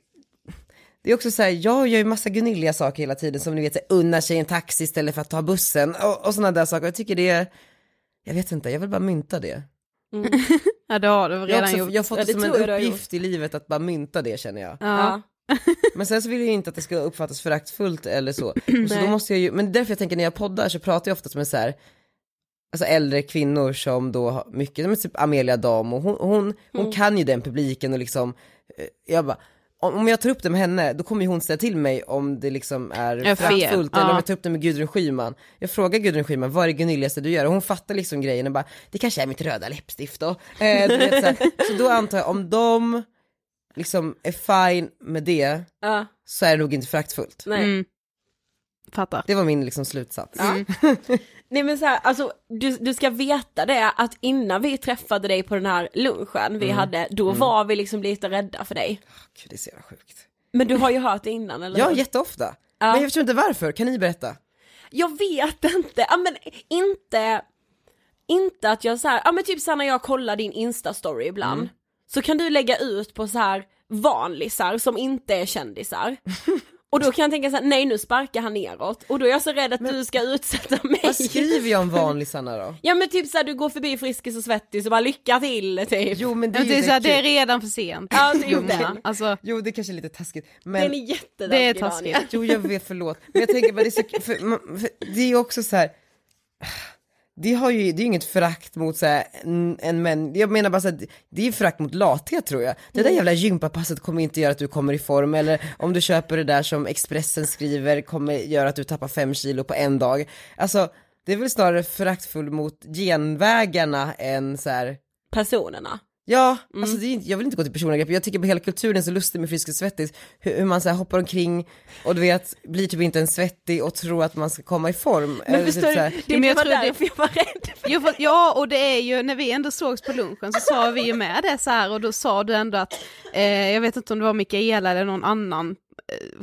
det är också såhär, jag gör ju massa Gunilliga saker hela tiden som ni vet, såhär, unnar sig en taxi istället för att ta bussen och, och sådana där saker. Jag tycker det är, jag vet inte, jag vill bara mynta det. <laughs> Ja det har du Jag redan också, gjort. jag har fått Ja, det det som en jag uppgift i livet att bara mynta det känner jag. Ja. <laughs> Men sen så vill jag ju inte att det ska uppfattas föraktfullt eller så. <clears throat> Så då måste jag ju, men därför jag tänker när jag poddar så pratar jag ofta med så här, alltså äldre kvinnor som då har mycket, men typ Amelia Dam och hon, hon, hon kan ju den publiken och liksom, eh, jag bara, om jag tar upp det med henne, då kommer hon säga till mig om det liksom är föraktfullt eller om ja. jag tar upp det med Gudrun Schyman. Jag frågar Gudrun Schyman, vad är det gunilligaste du gör? Och hon fattar liksom grejen och bara, det kanske är mitt röda läppstift då. Eh, du vet, så, här. <laughs> så då antar jag, om de liksom är fine med det, Ja. så är det nog inte föraktfullt. Nej. Mm. Fattar. Det var min liksom slutsats. <laughs> Nej men så här, alltså du, du ska veta det att innan vi träffade dig på den här lunchen vi hade, då var vi liksom lite rädda för dig. Gud, det är så jävla sjukt. Men du har ju hört det innan eller Ja, hur? jätteofta. Men jag förstår inte varför, kan ni berätta? Jag vet inte, ja men inte, inte att jag så här, ja men typ så här när jag kollar din instastory ibland, så kan du lägga ut på så här vanlisar som inte är kändisar. <laughs> Och då kan jag tänka så här, nej nu sparkar han neråt, och då är jag så rädd att du ska utsätta mig. Vad skriver jag om <laughs> vanlisarna då? Ja men typ såhär du går förbi Friskis och Svettis och bara lycka till typ. Jo men det Det är ju är, så här, det är redan för sent. Ja, det är Jumma. det. Alltså, Jo det kanske är lite taskigt. Den Men, är jättetaskig det är Daniel. taskigt. jo jag vet förlåt. Men jag tänker bara det är så, för, för, det är också så här. Det, har ju, det är ju inget förakt mot så här, en, en män, jag menar bara så här, det är förakt mot lathet tror jag. Det där jävla gympapasset kommer inte göra att du kommer i form, eller om du köper det där som Expressen skriver kommer göra att du tappar fem kilo på en dag. Alltså, det är väl snarare föraktfull mot genvägarna än så här, Personerna. Ja, alltså det är, inte- jag vill inte gå till personangrepp, jag tycker på hela kulturen är så lustig med Frisk och Svettis, hur, hur man så här hoppar omkring och du vet, blir typ inte en svettig och tror att man ska komma i form. Men typ förstår här, du, det, men jag var därför jag var rädd. Jo, för, ja, och det är ju, när vi ändå sågs på lunchen så sa vi ju med det så här och då sa du ändå att, eh, jag vet inte om det var Mikaela eller någon annan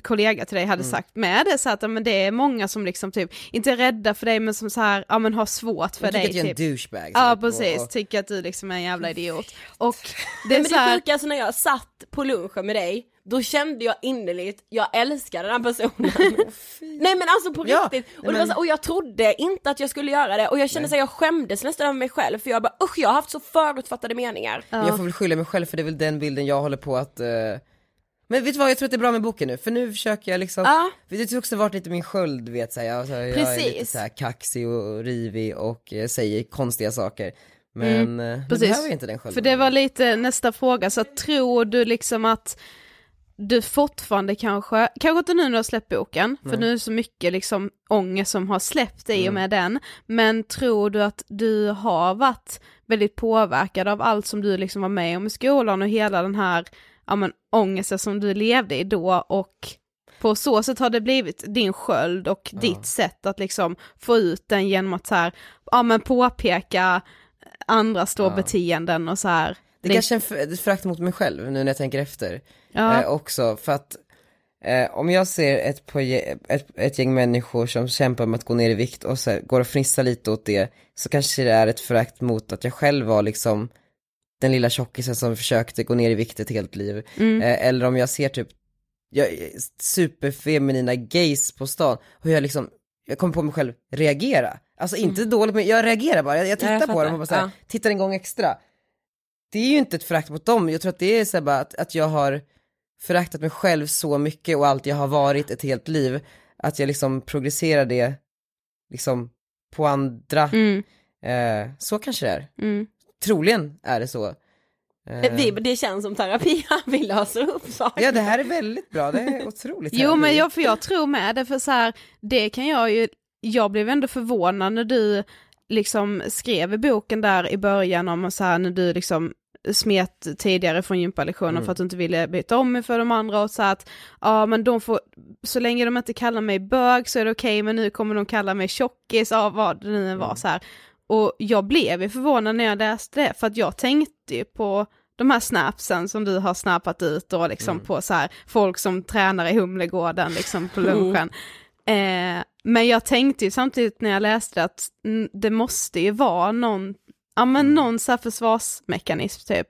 kollega till dig hade sagt med det så att ja, men det är många som liksom typ, inte är rädda för dig men som så här, ja men har svårt för jag tycker dig att jag är en typ. douchebag. Ja typ, precis, och- tycker att du liksom är en jävla idiot. Och det Det är men så det här, sjuka, alltså när jag satt på lunchen med dig, då kände jag innerligt, jag älskar den här personen. <laughs> Nej men alltså på Ja, riktigt, och, det men- så, och jag trodde inte att jag skulle göra det och jag kände så här, jag skämdes nästan över mig själv för jag bara usch jag har haft så förutfattade meningar. Men Jag får väl skylla mig själv för det är väl den bilden jag håller på att eh, Men vet du vad, jag tror att det är bra med boken nu, för nu försöker jag liksom Ja. Det har också varit lite min sköld, vet såhär, jag, så här, jag är lite Precis. såhär kaxig och rivig och eh, säger konstiga saker Men mm. nu precis. behöver jag inte den skölden För det var lite nästa fråga, så tror du liksom att du fortfarande kanske, kanske inte nu när du har släppt boken, för nu är det så mycket liksom ångest som har släppt Mm. i och med den, men tror du att du har varit väldigt påverkad av allt som du liksom var med om i skolan och hela den här, ja men ångesten som du levde i då och på så sätt har det blivit din sköld och ditt sätt att liksom få ut den genom att så här, ja men påpeka andras då beteenden och så här. Det är kanske är en ett förakt mot mig själv nu när jag tänker efter Ja. eh, också, för att eh, om jag ser ett, ett, ett gäng människor som kämpar med att gå ner i vikt och så här, går och fnissar lite åt det, så kanske det är ett förakt mot att jag själv var liksom den lilla tjockisen som försökte gå ner i vikt ett helt liv. Eh, eller om jag ser typ jag, superfeminina gays på stan, och jag liksom, jag kommer på mig själv reagera. Alltså inte dåligt, men jag reagerar bara, jag, jag tittar jag på dem och bara så här, Ja. tittar en gång extra. Det är ju inte ett förakt mot dem, jag tror att det är så här bara att, att jag har föraktat mig själv så mycket och allt jag har varit ett helt liv, att jag liksom progresserar det liksom på andra. Mm, Eh, så kanske det är. mm. Troligen är det så. Eh, Vi, det känns som terapi, <laughs> vi löser upp saker. Ja det här är väldigt bra, det är otroligt Jo men jag, för jag tror med det, för så här, det kan jag ju, jag blev ändå förvånad när du liksom skrev i boken där i början om så här när du liksom smet tidigare från gympalektionen Mm. för att du inte ville byta om mig för de andra och så att ja men de får, så länge de inte kallar mig bög så är det okej men nu kommer de kalla mig tjockis, ja vad det nu var Mm. så här. Och jag blev ju förvånad när jag läste det för att jag tänkte ju på de här snapsen som du har snappat ut och liksom på så här folk som tränar i Humlegården liksom på <laughs> lunchen. Eh, men jag tänkte ju samtidigt när jag läste det att mm, det måste ju vara någon, ja men någon så här försvarsmekanism typ.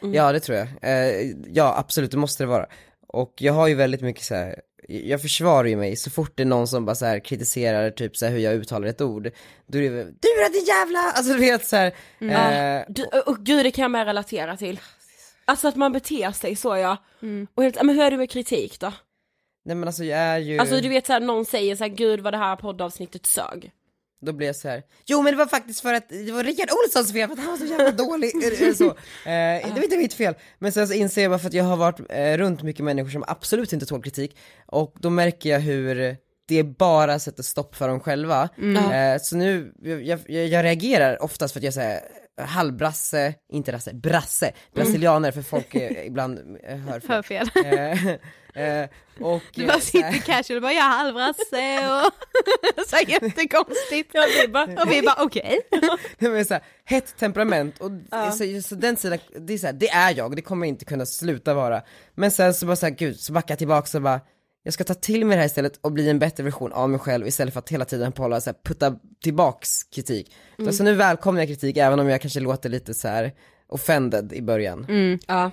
Ja det tror jag. Eh, ja absolut, det måste det vara. Och jag har ju väldigt mycket så här. Jag försvarar ju mig så fort det är någon som bara så här kritiserar typ så här hur jag uttalar ett ord. Då är det du är din jävla, alltså du vet så här. eh, Du, och gud det kan jag med relatera till. Alltså att man beter sig så ja. Och helt, men hur är det med kritik då? nej men alltså jag är ju, Alltså du vet såhär, någon säger såhär, gud vad det här poddavsnittet sög. Då blir jag så här. jo men det var faktiskt för att det var Rickard Olssons fel för att han var så jävla <laughs> dålig, så. Eh, det var inte mitt fel. Men sen så inser jag bara för att jag har varit eh, runt mycket människor som absolut inte tål kritik, och då märker jag hur det bara sätter stopp för dem själva. Eh, så nu, jag, jag, jag reagerar oftast för att jag säger halvbrasse, inte rasse, brasse, brasilianer för folk eh, ibland eh, hör fel. Hör fel. Eh, eh, och, Du eh, bara sitter casual och bara jag är halvrasse och <laughs> så jättekonstigt. Ja, vi bara, Och vi bara okej. <laughs> Men så här, hett temperament och så, så den sidan, det är, så här, det är jag, det kommer inte kunna sluta vara. Men sen så bara så här, gud, så backar jag tillbaka och bara, jag ska ta till mig det här istället och bli en bättre version av mig själv istället för att hela tiden hålla så här, putta tillbaks kritik. Så alltså, nu välkomnar jag kritik även om jag kanske låter lite så här offended i början. Ja.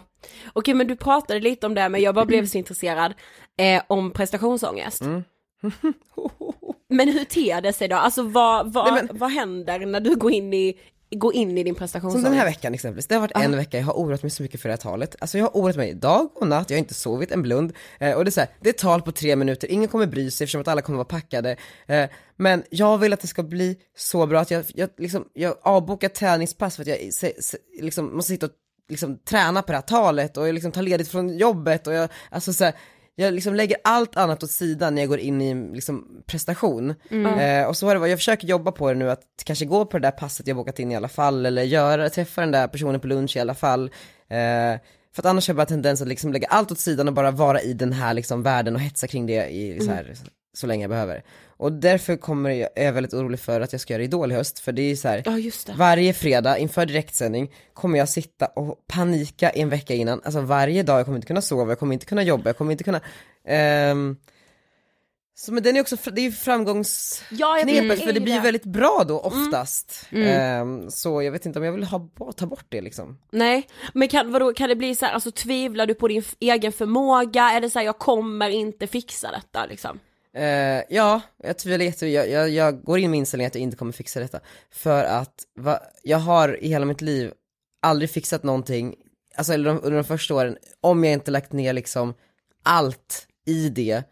Okej men du pratade lite om det men jag bara blev så intresserad eh, om prestationsångest. <laughs> men hur ter det sig då? Alltså vad, vad, Nej, vad händer när du går in i, går in i din Som prestationsångest? den här veckan exempelvis, det har varit en vecka, jag har oroat mig så mycket för det här talet. Alltså jag har oroat mig dag och natt, jag har inte sovit en blund. Eh, och det är så här, det är tal på tre minuter, ingen kommer bry sig eftersom att alla kommer vara packade. Eh, men jag vill att det ska bli så bra att jag, jag, liksom, jag avbokar träningspass för att jag se, se, liksom, måste sitta och liksom, träna på det här talet och jag liksom tar ledigt från jobbet och jag, alltså så här, jag liksom lägger allt annat åt sidan när jag går in i liksom, prestation. Eh, och så har det varit, jag försöker jobba på det nu att kanske gå på det där passet jag bokat in i alla fall, eller göra, träffa den där personen på lunch i alla fall. Eh, för att annars har jag bara tendens att liksom lägga allt åt sidan och bara vara i den här liksom världen och hetsa kring det i, så, här, så länge jag behöver. Och därför kommer jag, är jag väldigt orolig för att jag ska göra Idol i höst, för det är så här, Ja varje fredag inför direktsändning kommer jag sitta och panika en vecka innan, alltså varje dag, jag kommer inte kunna sova, jag kommer inte kunna jobba, jag kommer inte kunna, ehm, Så men den är också, det är ju framgångsknepet Ja, för det ju blir ju väldigt bra då oftast. Ehm, så jag vet inte om jag vill ha, ta bort det liksom. Nej, men kan, vadå, kan det bli så här, alltså tvivlar du på din egen förmåga? Är det så här, jag kommer inte fixa detta liksom? Eh, ja, jag tvivlar jätte, jag, jag, jag går in med inställningen att jag inte kommer fixa detta. För att va, jag har i hela mitt liv aldrig fixat någonting, alltså eller de, under de första åren, om jag inte lagt ner liksom allt i det.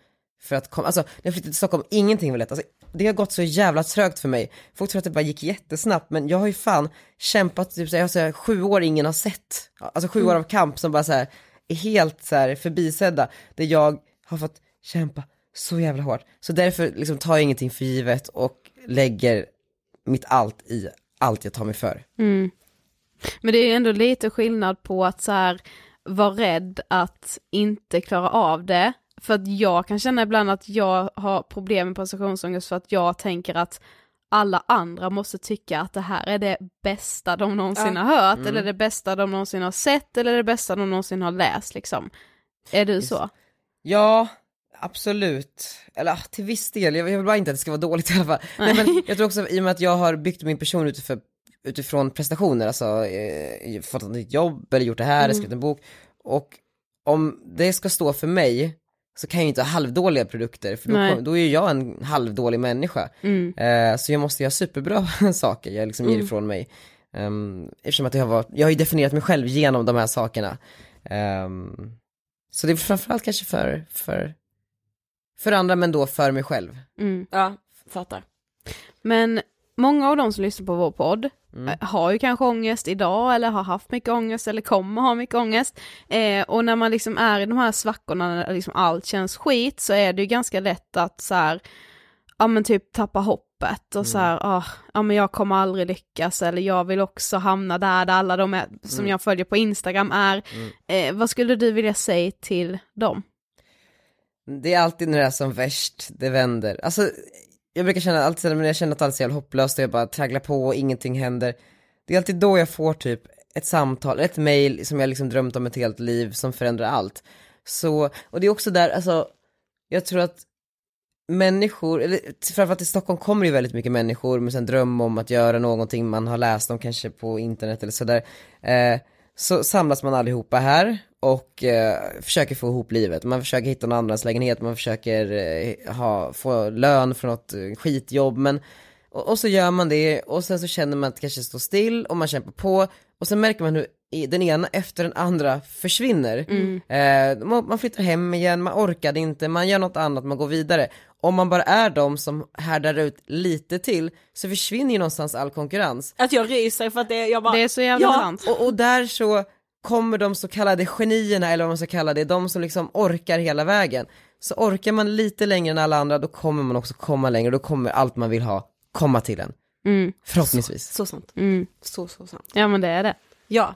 För att komma, alltså när jag flyttade till Stockholm, ingenting var lätt. Alltså, det har gått så jävla trögt för mig. Folk tror att det bara gick jättesnabbt, men jag har ju fan kämpat, typ, jag har så här, sju år ingen har sett. Alltså sju år av kamp som bara så här, är helt så här förbisedda. Där jag har fått kämpa så jävla hårt. Så därför liksom tar jag ingenting för givet och lägger mitt allt i allt jag tar mig för. Men det är ju ändå lite skillnad på att så här vara rädd att inte klara av det. För att jag kan känna ibland att jag har problem med prestationsångest för att jag tänker att alla andra måste tycka att det här är det bästa de någonsin har hört, eller det bästa de någonsin har sett, eller det bästa de någonsin har läst liksom. Är du så? Ja, absolut. Eller ah, till viss del, jag vill bara inte att det ska vara dåligt i alla fall. Nej. men jag tror också i och med att jag har byggt min person utifrån, utifrån prestationer, alltså eh, fått ett nytt jobb eller gjort det här, skrivit en bok. Och om det ska stå för mig så kan jag ju inte ha halvdåliga produkter för då, Nej. kom, då är ju jag en halvdålig människa. Mm. Eh, så jag måste göra superbra <laughs> saker jag liksom ger ifrån mig. Um, eftersom att jag har, varit, jag har ju definierat mig själv genom de här sakerna. Ehm, så det är framförallt kanske för, för, för andra men då för mig själv. Mm. Ja, fattar. Men många av de som lyssnar på vår podd Mm. eh, har ju kanske ångest idag eller har haft mycket ångest eller kommer ha mycket ångest. Eh, och när man liksom är i de här svackorna när liksom allt känns skit så är det ju ganska lätt att så här, ja men typ tappa hoppet och så här, ah, ja men jag kommer aldrig lyckas eller jag vill också hamna där, där alla de är, som jag följer på Instagram är. Eh, vad skulle du vilja säga till dem? Det är alltid när det är som värst, det vänder. Alltså, jag brukar känna alltid när jag känner att allt är så jävla hopplöst och jag bara tragglar på och ingenting händer. Det är alltid då jag får typ ett samtal, ett mail som jag liksom drömt om ett helt liv som förändrar allt. Så, och det är också där, alltså, jag tror att människor, eller framförallt i Stockholm kommer det ju väldigt mycket människor med en dröm om att göra någonting man har läst om kanske på internet eller sådär. Eh, så samlas man allihopa här och eh, försöker få ihop livet. Man försöker hitta någon andrahandslägenhet, man försöker eh, ha, få lön för något eh, skitjobb, men och, och så gör man det och sen så känner man att det kanske står still och man kämpar på och sen märker man hur den ena efter den andra försvinner. Eh, man, man flyttar hem igen, man orkade inte, man gör något annat, man går vidare. Om man bara är de som härdar ut lite till så försvinner ju någonstans all konkurrens. Att jag ryser för att det, jag bara, Det är så jävla ja, sant. Och, och där så kommer de så kallade genierna, eller vad man ska kalla det, de som liksom orkar hela vägen. Så orkar man lite längre än alla andra, då kommer man också komma längre, då kommer allt man vill ha komma till en. Mm, Förhoppningsvis. Så sant. mm. Så, så sant. Ja men det är det. Ja.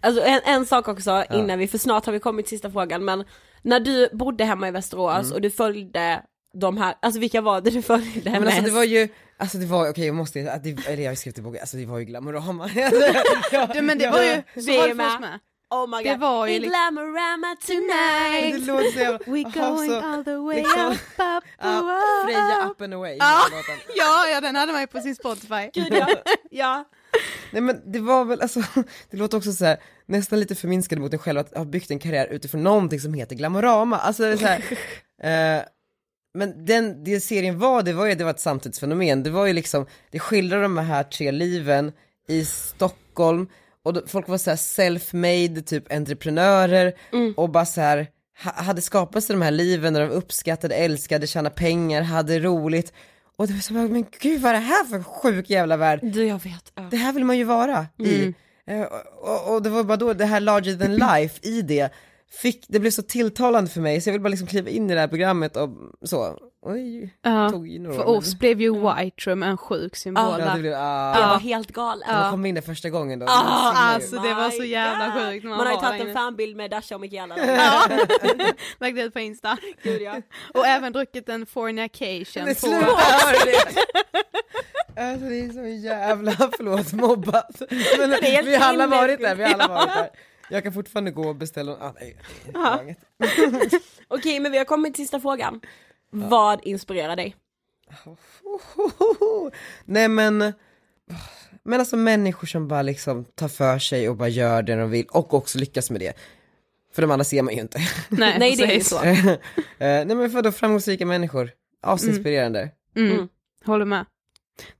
Alltså en, en sak också innan vi, för snart har vi kommit till sista frågan, men när du bodde hemma i Västerås och du följde de här, alltså vilka var det du följde Men alltså det var ju, alltså det var, okej jag måste, att det, eller jag har skrivit i boken, alltså det var ju Glamorama. <laughs> Du, men det var ju, så var det för oss med. Oh my det god, var ju In liksom- Glamorama tonight! det låter så jävla, We going så- all the way liksom- up, up, Ja, up, Freja up. and away. Ja. den låten. Ja, ja den hade man ju på sin Spotify. <laughs> Gud, ja. <laughs> ja. Nej men det var väl, alltså, det låter också så här, nästan lite förminskande mot en själv att ha byggt en karriär utifrån någonting som heter Glamorama, alltså det är så här, eh, men den, det serien var, det var ju, det var ett samtidsfenomen, det var ju liksom, det skildrar de här tre liven i Stockholm, och då, folk var så här self-made, typ entreprenörer, och bara så här ha, hade skapat sig de här liven där de uppskattade, älskade, tjänade pengar, hade roligt, och det var så bara, men gud vad är det här för sjuk jävla värld? Du jag vet. Ja. det här vill man ju vara i. Eh, och, och det var bara då det här larger than life i det, fick, det blev så tilltalande för mig så jag vill bara liksom kliva in i det här programmet och så. Oj, Ja, tog ju några För år, men- oss blev ju White Room en sjuk symbol Ja, Ja, det blev, Jag Ja. var helt galen. Jag kom in där första gången då. Det var så Alltså det var så jävla God. sjukt man, Man har ju tagit en fanbild med Dasha och Mikaela. <laughs> <laughs> Lagt ut på Insta. Gud ja. Och även druckit en fornication Det på... det. Alltså det är så jävla, <laughs> förlåt, mobbat. Men vi har alla varit där, vi har alla varit där. Jag kan fortfarande gå och beställa, ah, nej, inget. <laughs> Okej men vi har kommit till sista frågan. Vad inspirerar dig? <laughs> Nej men, men alltså människor som bara liksom tar för sig och bara gör det de vill och också lyckas med det. För de andra ser man ju inte. <laughs> Nej, Nej det är ju så. Eh, Nej men för då framgångsrika människor, asinspirerande. Mm. Mm. Håller med.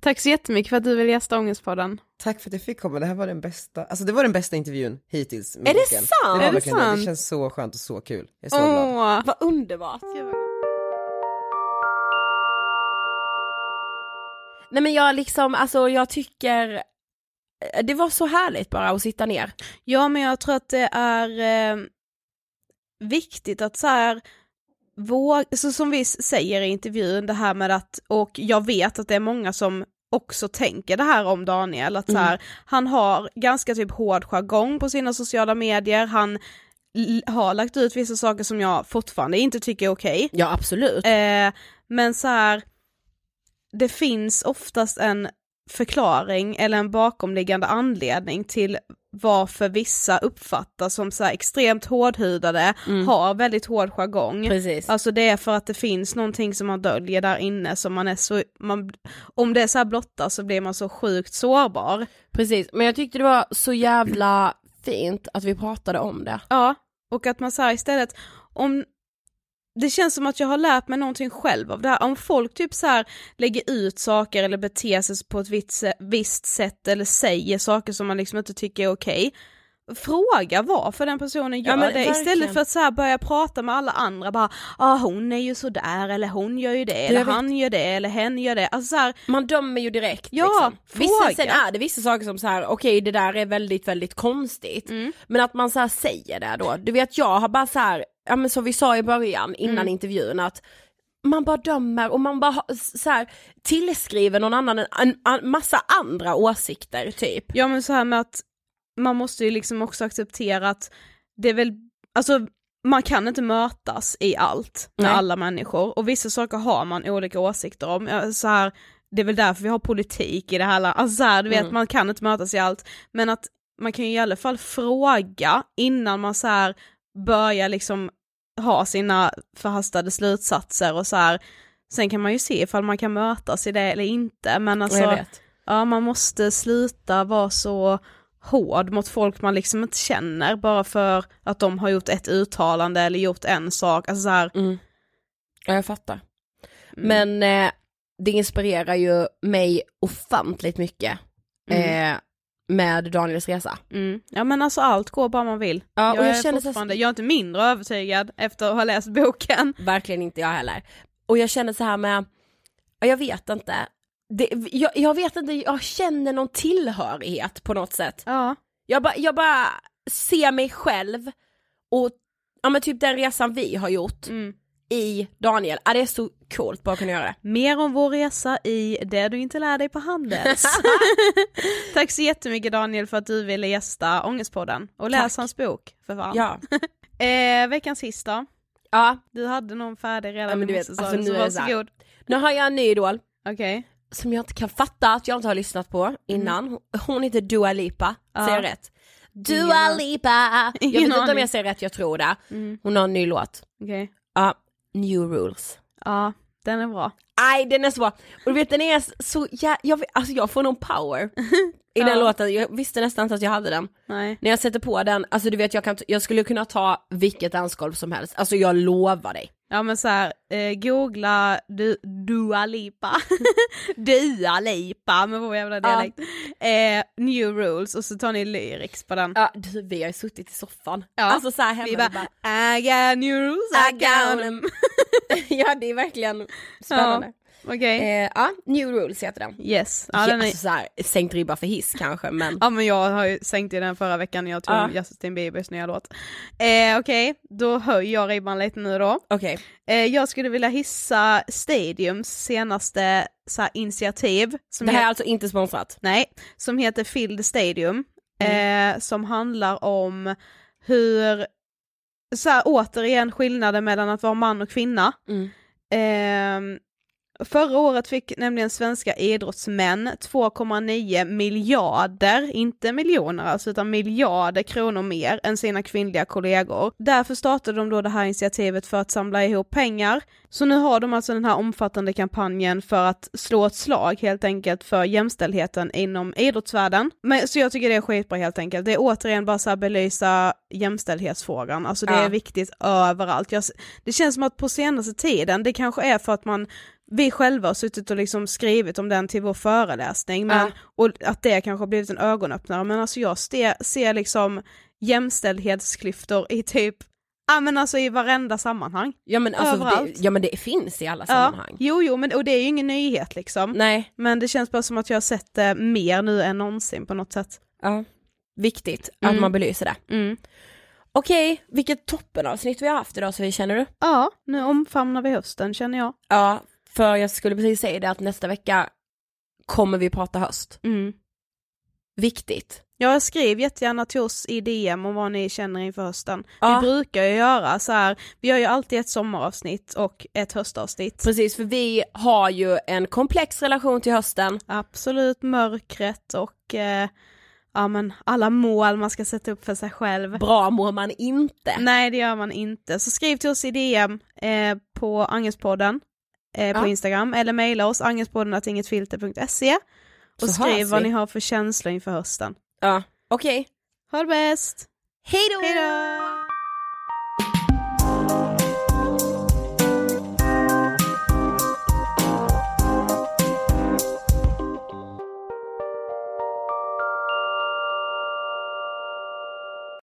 Tack så jättemycket för att du vill gästa Ångestpodden. Tack för att jag fick komma, det här var den bästa, alltså det var den bästa intervjun hittills. med Är det boken. sant? Det var Är det sant? det känns så skönt och så kul. Jag är så glad. Åh, Vad underbart. Nej men jag liksom, alltså jag tycker eh, det var så härligt bara att sitta ner. Ja, men jag tror att det är eh, viktigt att så här våga, så som vi säger i intervjun det här med att, och jag vet att det är många som också tänker det här om Daniel, att så här, han har ganska typ hård jargong på sina sociala medier, han har lagt ut vissa saker som jag fortfarande inte tycker är okej. Ja absolut. Eh, men så här, det finns oftast en förklaring eller en bakomliggande anledning till varför vissa uppfattas som så extremt hårdhudade, har väldigt hård jargong. Precis. Alltså det är för att det finns någonting som man döljer där inne som man är så, man, om det är så här blotta så blir man så sjukt sårbar. Precis, men jag tyckte det var så jävla fint att vi pratade om det. Ja, och att man så här istället, om det känns som att jag har lärt mig någonting själv av det här. Om folk typ så här lägger ut saker eller beter sig på ett visst, visst sätt eller säger saker som man liksom inte tycker är okej. Fråga varför den personen gör Ja, det verkligen. istället för att så börja prata med alla andra bara ah, hon är ju sådär eller hon gör ju det eller vet- han gör det eller hen gör det. Alltså så här, Man dömer ju direkt Ja, liksom. Vissa, sen är det vissa saker som så här: okej det där är väldigt väldigt konstigt. Mm. Men att man så här säger det då, du vet jag har bara så här, ja men som vi sa i början innan Mm. intervjun att man bara dömer och man bara så här, tillskriver någon annan en, en, en massa andra åsikter typ. Ja men så här med att man måste ju liksom också acceptera att det är väl, alltså man kan inte mötas i allt med Nej. alla människor och vissa saker har man olika åsikter om. Så här, det är väl därför vi har politik i det här landet, alltså så här, du vet Mm. man kan inte mötas i allt men att man kan ju i alla fall fråga innan man så här börjar liksom ha sina förhastade slutsatser och så här. Sen kan man ju se ifall man kan mötas i det eller inte men alltså. Ja, man måste sluta vara så hård mot folk man liksom inte känner bara för att de har gjort ett uttalande eller gjort en sak. Alltså så här, Mm. Ja jag fattar. mm, Men eh, det inspirerar ju mig ofantligt mycket Mm. eh, med Daniels resa. mm. Ja men alltså allt går bara man vill. Ja, jag, och jag är känner så- fortfarande, jag är inte mindre övertygad efter att ha läst boken. <laughs> Verkligen inte jag heller. Och jag känner så här med, ja, jag vet inte, det, jag, jag vet inte, jag känner någon tillhörighet på något sätt. Ja. Jag, bara jag bara ser mig själv och ja men typ den resan vi har gjort Mm. I Daniel, ja, det är så coolt bara att kunna göra det. Mer om vår resa i Det du inte lär dig på Handels. <laughs> Tack så jättemycket Daniel för att du ville gästa Ångestpodden och läs hans bok för fan. Ja. <laughs> Eh, veckans sista. ja, Du hade någon färdig redan Ja, men du vet, alltså, så nu är så här. varsågod. nu har jag en ny idol Okej. som jag inte kan fatta att jag inte har lyssnat på innan. Hon heter Dua Lipa, Ja. säger jag rätt? Dua Lipa! Jag vet inte om jag säger rätt, jag tror det. Mm. Hon har en ny låt. Okej. Ja, New Rules. Ja, den är bra. Nej den är så bra. Och du vet den är så jä- jag, alltså jag får någon power i <laughs> den Ja. låten, jag visste nästan inte att jag hade den. Nej. När jag sätter på den, alltså du vet jag, kan, jag skulle kunna ta vilket dansgolv som helst, alltså jag lovar dig. Ja men så här, eh, googla du, Dua Lipa, <laughs> Dua Lipa med vår jävla Ja. dialekt, eh, New Rules och så tar ni lyrics på den. Ja du, vi har ju suttit i soffan, Ja. alltså så här hemma, Vi bara, bara, I got new rules, I got them. <laughs> ja det är verkligen spännande. Okej, Eh, ja, New Rules heter den. yes. Ja, Ja, den är, alltså så här, sänkt ribba för hiss kanske men ja men jag har ju sänkt i den förra veckan när jag tog Ja. Justin Biebers nya låt. Eh, Okej, då höjer jag ribban lite nu då. okej. Eh, jag skulle vilja hissa Stadiums senaste så här, initiativ. Som Det här är alltså inte sponsrat. Nej, som heter Fill the Stadium. Eh, som handlar om hur, så här, återigen skillnaden mellan att vara man och kvinna. Mm. Ehm, Förra året fick nämligen svenska idrottsmän 2,9 miljarder, inte miljoner alltså, utan miljarder kronor mer än sina kvinnliga kollegor. Därför startade de då det här initiativet för att samla ihop pengar. Så nu har de alltså den här omfattande kampanjen för att slå ett slag helt enkelt för jämställdheten inom idrottsvärlden. Men, så jag tycker det är skitbra helt enkelt. Det är återigen bara så här belysa jämställdhetsfrågan, alltså det Ja. är viktigt överallt. Jag, det känns som att på senaste tiden, det kanske är för att man vi själva har suttit och liksom skrivit om den till vår föreläsning, men, Ja. och att det kanske har blivit en ögonöppnare, men alltså jag ser, ser liksom jämställdhetsklyftor i typ, ja men alltså i varenda sammanhang. Ja men alltså, det, ja men det finns i alla sammanhang. Ja, jo jo, men, och det är ju ingen nyhet liksom. Nej, Men det känns bara som att jag har sett det mer nu än någonsin på något sätt. ja. Viktigt Mm. att man belyser det. Mm. Okej, vilket toppenavsnitt vi har haft idag så känner du? Ja, nu omfamnar vi hösten känner jag. Ja, för jag skulle precis säga det att nästa vecka kommer vi prata höst. Mm. Viktigt. Ja, skriv jättegärna till oss i DM om vad ni känner inför hösten. Ja. Vi brukar ju göra så här, vi gör ju alltid ett sommaravsnitt och ett höstavsnitt. Precis, för vi har ju en komplex relation till hösten. Absolut mörkret och eh, ja men alla mål man ska sätta upp för sig själv. Bra mår man inte. Nej det gör man inte, så skriv till oss i DM eh, på Angespodden eh, på Ja. Instagram eller mejla oss angespodden.ingetfilter.se och Så skriv vad ni har för känslor inför hösten. Ja, okej. Ha det bäst! Hej då!